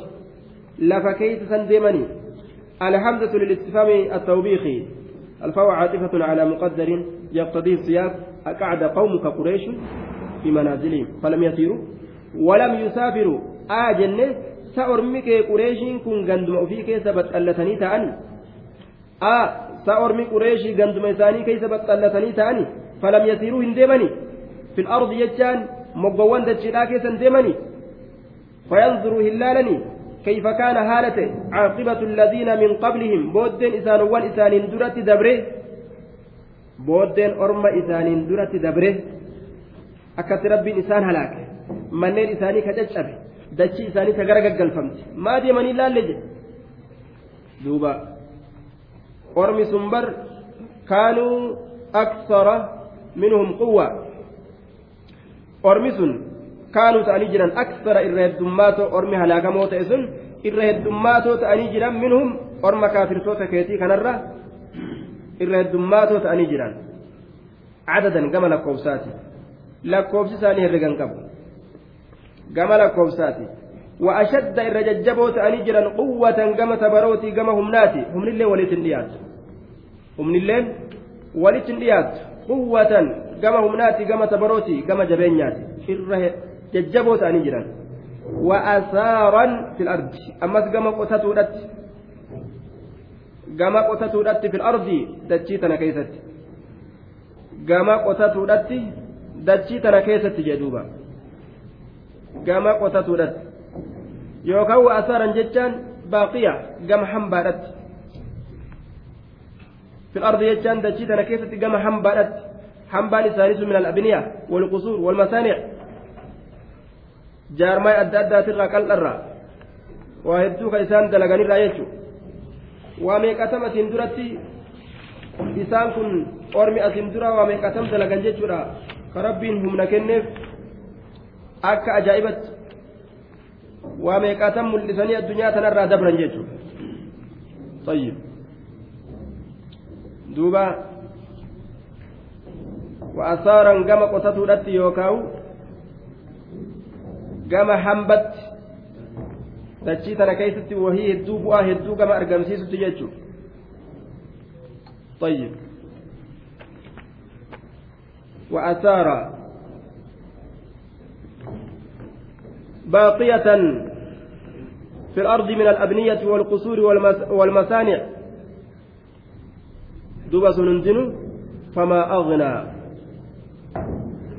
لفكيت سندمني الحمزة للاستفهام التوبيخي الفاء عاطفة على مقدر يقتضيه السياق أقعد قومك قريش في منازلهم. فلم يسيروا؟ ولم يسافروا. آجن سأرمك قريش كن قندم فيك سبت ألتني تأني. آ سأرمي قريش قندم إساني كي سبت ألتني تأني. فلم يسيروا هندمني في الأرض يجان مقوان دجلا كيسا هندمني فينظروا هلالني. كيف كان هالته عاقبة الذين من قبلهم؟ بودين إسان وان إسان درت دبره. بودين أرم إسان درت دبره. أكت ربي إسان هلاك منين إساني كججب دچي إساني تغرق قلفمت ما دي من الله لجي دوبا أرم سنبر كانوا أكثر منهم قوة أرم سن kaanuu ta'anii jiran aksara irra heddummaatoo ormi halaakamoo ta'e sun irra heddummaatoo ta'anii jiran minhum orma kaafirtoota keetii kanarra irra heddummaatoo ta'anii jiran cadadan gama lakkoofsaati lakkoofsi isaanii herregan qabu gama lakkoofsaati وأشد إر ججبوت أني جرا قوة كما تبروتي كما همناتي هم الليل وليت النيات هم الليل وليت النيات قوة كما همناتي كما تبروتي كما جبينياتي jajjaboo ta'anii jiran wa'asaaran fil ammas gama qotatuudhatti gama qotatuudhatti fil dachii tana keessatti gama qotatuudhatti dachii tana keessatti jedhuuba gama qotatuudhatti yookaan wa'asaaran jechaan baaqiya gama hambaadhatti fil ardi jechaan dachii tana keessatti gama hambaadhatti hambaan isaaniisu min al-abniyaa wal qusuur wal masaanic jaarmaa adda addaatirraa qal'arraa waa hedduu ka isaan dalaganirraa jechuudha waa meeqatam asiin duratti isaan kun ormi asiin dura waa meeqatam dalagan jechuudha ka rabbiin humna kenneef akka ajaa'ibatti waa meeqatam mul'isanii addunyaa tanarraa dabran jechuudha طيب دوبا وأثارا كما قصته يوكاو gama hambatti dachii tana keessatti wahii hedduu bu'aa hedduu gama argamsiisutti jechuudha طيب وأثار باقية في الأرض من الأبنية والقصور والمصانع. famaa aghnaa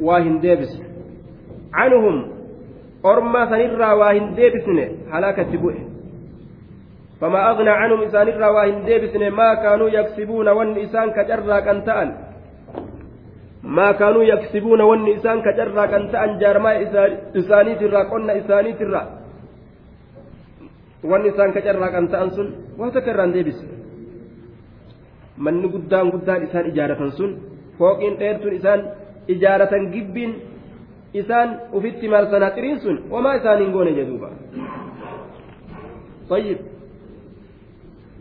waa hin deebisne canhum orma sanirraa waa hin deebisne halaakatti bu'e فما أغنى عنهم الروا إن ديبسن ما كانوا يكسبون ون إسان كجرا كان ما كانوا يكسبون ون إسان كجرا كان تأن جارما إساني ترى قلنا إساني ترى ون إسان كجرا كان تأن سن وتكرر ديبس manni guddaan guddaan isaan ijaaratan sun fooqiin dheertuun isaan ijaaratan gibbiin isaan ufitti marsanaa xiriin sun wamaa isaaniin goone jedhuuba. طيب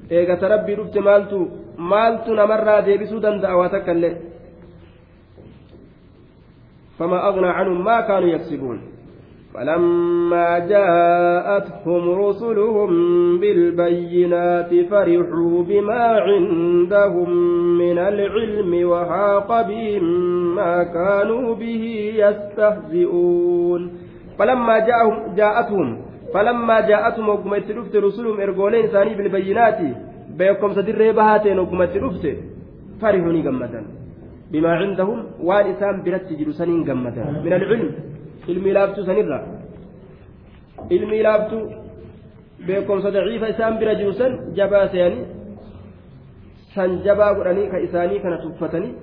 eegata rabbii dhufte maaltu maaltu namarraa deebisuu danda'a waa takka illee فما أغنى عنهم ما كانوا يكسبون. فلما جاءتهم رسلهم بالبينات فرحوا بما عندهم من العلم وحاق بهم ما كانوا به يستهزئون. فلما جاءهم جاءتهم فلما جاءتهم وقمت رفت رسلهم إرقولين ثاني بالبينات بيكم سدر بهاتين وقمت رفت فرحوني قمتا بما عندهم إسام برت جلسانين قمتا من العلم. سنرا علمي لافتو بيكم سدعيف إسام برا جلسان جبا سياني. isaanii kana tuffatanii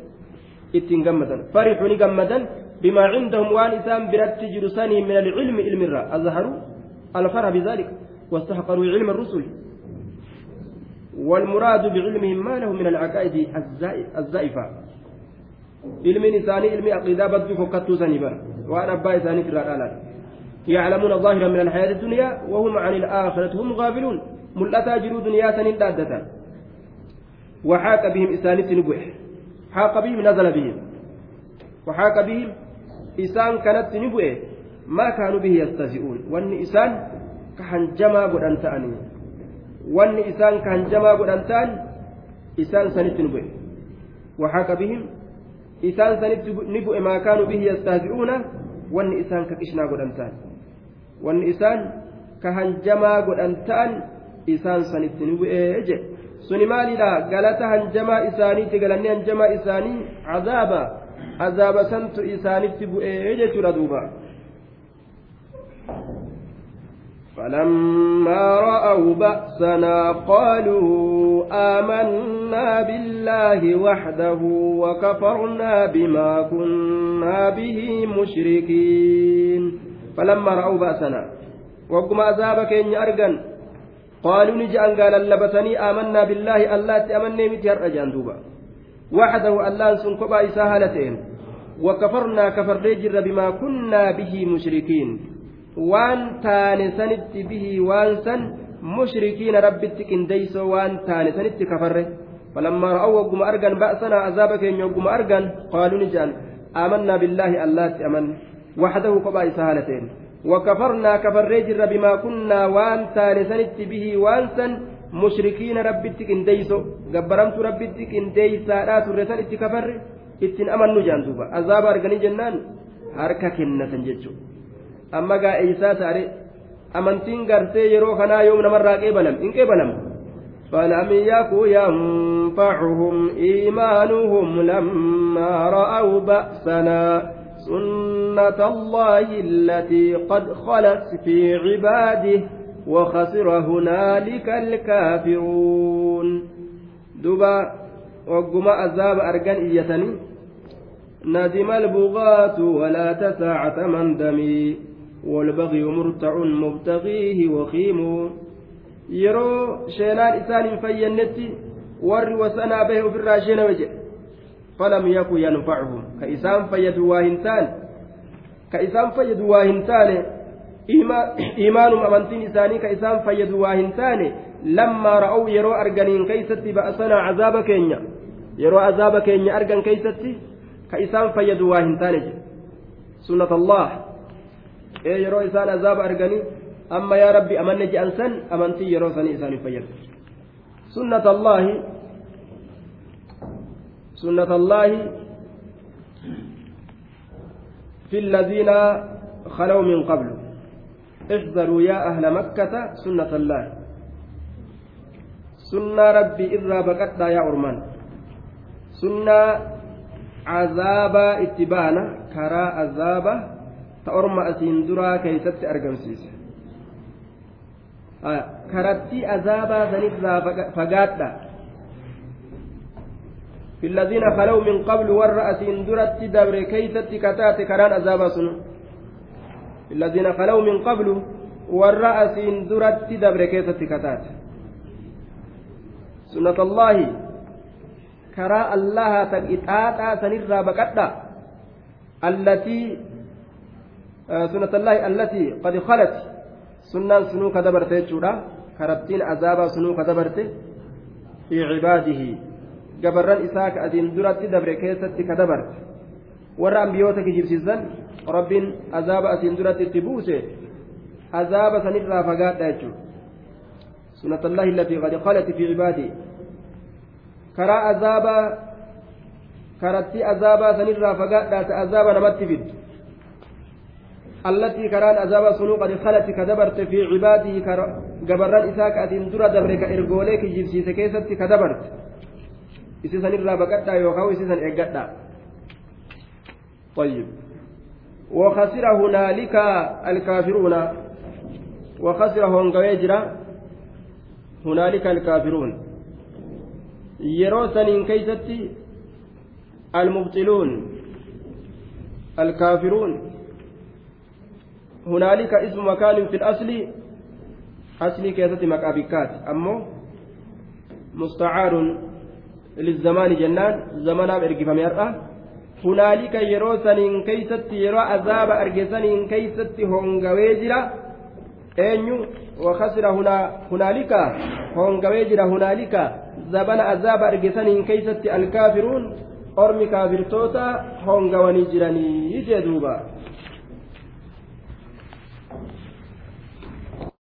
ittiin gammatan farixuni gammadan bimaa cindahum waan isaan biratti jiru sanii min alcilmi ilmirra azharuu الفرح بذلك. واستحقروا علم الرسل. والمراد بعلمهم ما له من العقائد الزائفة. علم إنساني علم عقيدة بدو فكتو سنبا وأنا أبا إنساني في الرجال يعلمون ظاهرا من الحياة الدنيا وهم عن الآخرة هم غافلون ملأتا جروا دنيا سنين دادة وحاك بهم إساني تنبوح حاق بهم نزل بهم وحاك بهم إسان كانت تنبوح ما كانوا به يستهزئون وان إسان كهنجما قدان تأني وان إسان كهنجما قدان تأن إسان سنت نبؤ وحاك بهم إسان سنت نبؤ ما كانوا به يستهزئون وان إسان ككشنا قدان تأن وان إسان كهنجما قدان تأن إسان سنت نبؤ إجي suni maalidha galata hanjamaa isaaniitti galanni hanjamaa isaanii azaaba azaaba santu isaanitti bu'ee jechuudha duuba فلما رأوا بأسنا قالوا آمنا بالله وحده وكفرنا بما كنا به مشركين. فلما رأوا بأسنا وقم أذابك إن أرقن قالوا نجأن قال لبتني آمنا بالله الله تأمني متير أجان دوبا. وحده الله سنكبا إساهلتين وكفرنا كفر بما كنا به مشركين. Waan taane sanitti bihii waan san mushrikiina rabbitti qindeeysoo waan taane sanitti kafarre falammaa ra'aw wagguma argan ba'sanaa azaaba keenya wagguma argan qaaluu ni jedhan aamannaa billaahi allaatti aman waxdahu kophaa isa haalateen وكفرنا كفر جر بما كنا وان تانسنت به وانسا مشركين ربتك انديسو قبرمت ربتك انديسا لا ترسل اتكفر اتن امن نجان دوبا عذاب ارغني جنان harka kennatan jechuudha amma gaa eeysaa taare amantiin gartee yeroo kanaa yoom namarraa qeebalam? In qeebalam فلم يك ينفعهم إيمانهم لما رأوا بأسنا سنة الله التي قد خلت في عباده وخسر هنالك الكافرون دبا وقم أذاب أرجان إيتني ندم البغاة ولا تساعة من دمي والبغي مرتع مبتغيه وخيم yanfacuhum ka isaan fayyadu waa hin taane ka isaan fayyadu waa hin taane iimaanum amantiin isaanii ka isaan fayyadu waa hin taane lammaa ra'uu yeroo arganiin keeysatti ba'asanaa azaaba keenya yeroo azaaba keenya argan keeysatti ka isaan fayyadu waa hin taane jedhe sunnat allah ee yeroo isaan azaaba arganii amma yaa rabbi amanne je'an san amantii yeroo sanii isaaniif fayyadu sunnat allaahi sunnat allaahi في الذين خلوا من قبل احذروا يا أهل مكة سنة الله سنة ربي إذا بقت يا أرمان cazaabaa itti baana karaa azaaba ta orma asiin duraa keeysatti argamsiise karatti azaabaa sanirraa fagaadha. في الذين خلوا من قبل والرأس درت دبر كيست كتات كران أزابا سنو في الذين خلوا من قبل والرأس درت دبر كيست كتات سنة الله كرا الله تقطاتا سنرى بكتا التي سنة الله التي قد خلت سنة سنو كدبرت جودا كرتين عذابا سنو كدبرت في عباده adiin duratti dabre keessatti ka dabarte warra ambiyoota kijibsiisan rabbiin azaaba asiin duratti itti buuse azaaba sanirraa fagaadha jechuudha سنة الله التي قد خلت في عباده كرا أزابا كرتي أزابا سنرى فقادة أزابا نمت فيد التي كران أزابا سنو قد خلت كدبرت في عباده قبران إساك أدين درى دبرك إرقوليك جبسيس كيست كدبرت. isi sanirraa baqadhaa yookaan isi san eeggadhaa طيب. وخسر هنالك الكافرون. وخسر هونغويجرا هنالك الكافرون. يروسن كيستي المبطلون. الكافرون. هنالك اسم مكان في الأصل أصل كيستي مكابكات. أمو مستعار للزمان جنان زمنا إرقفم يرأى هنالك يرو سنين كيست يرو عذاب أرقسنين كيست هونغويجرا أينيو وخسر هنا هنالك هونغويجرا هنالك زبنا عذاب أرقسنين كيست الكافرون. أرمي كافرتوتا هونغواني جراني يجدوبا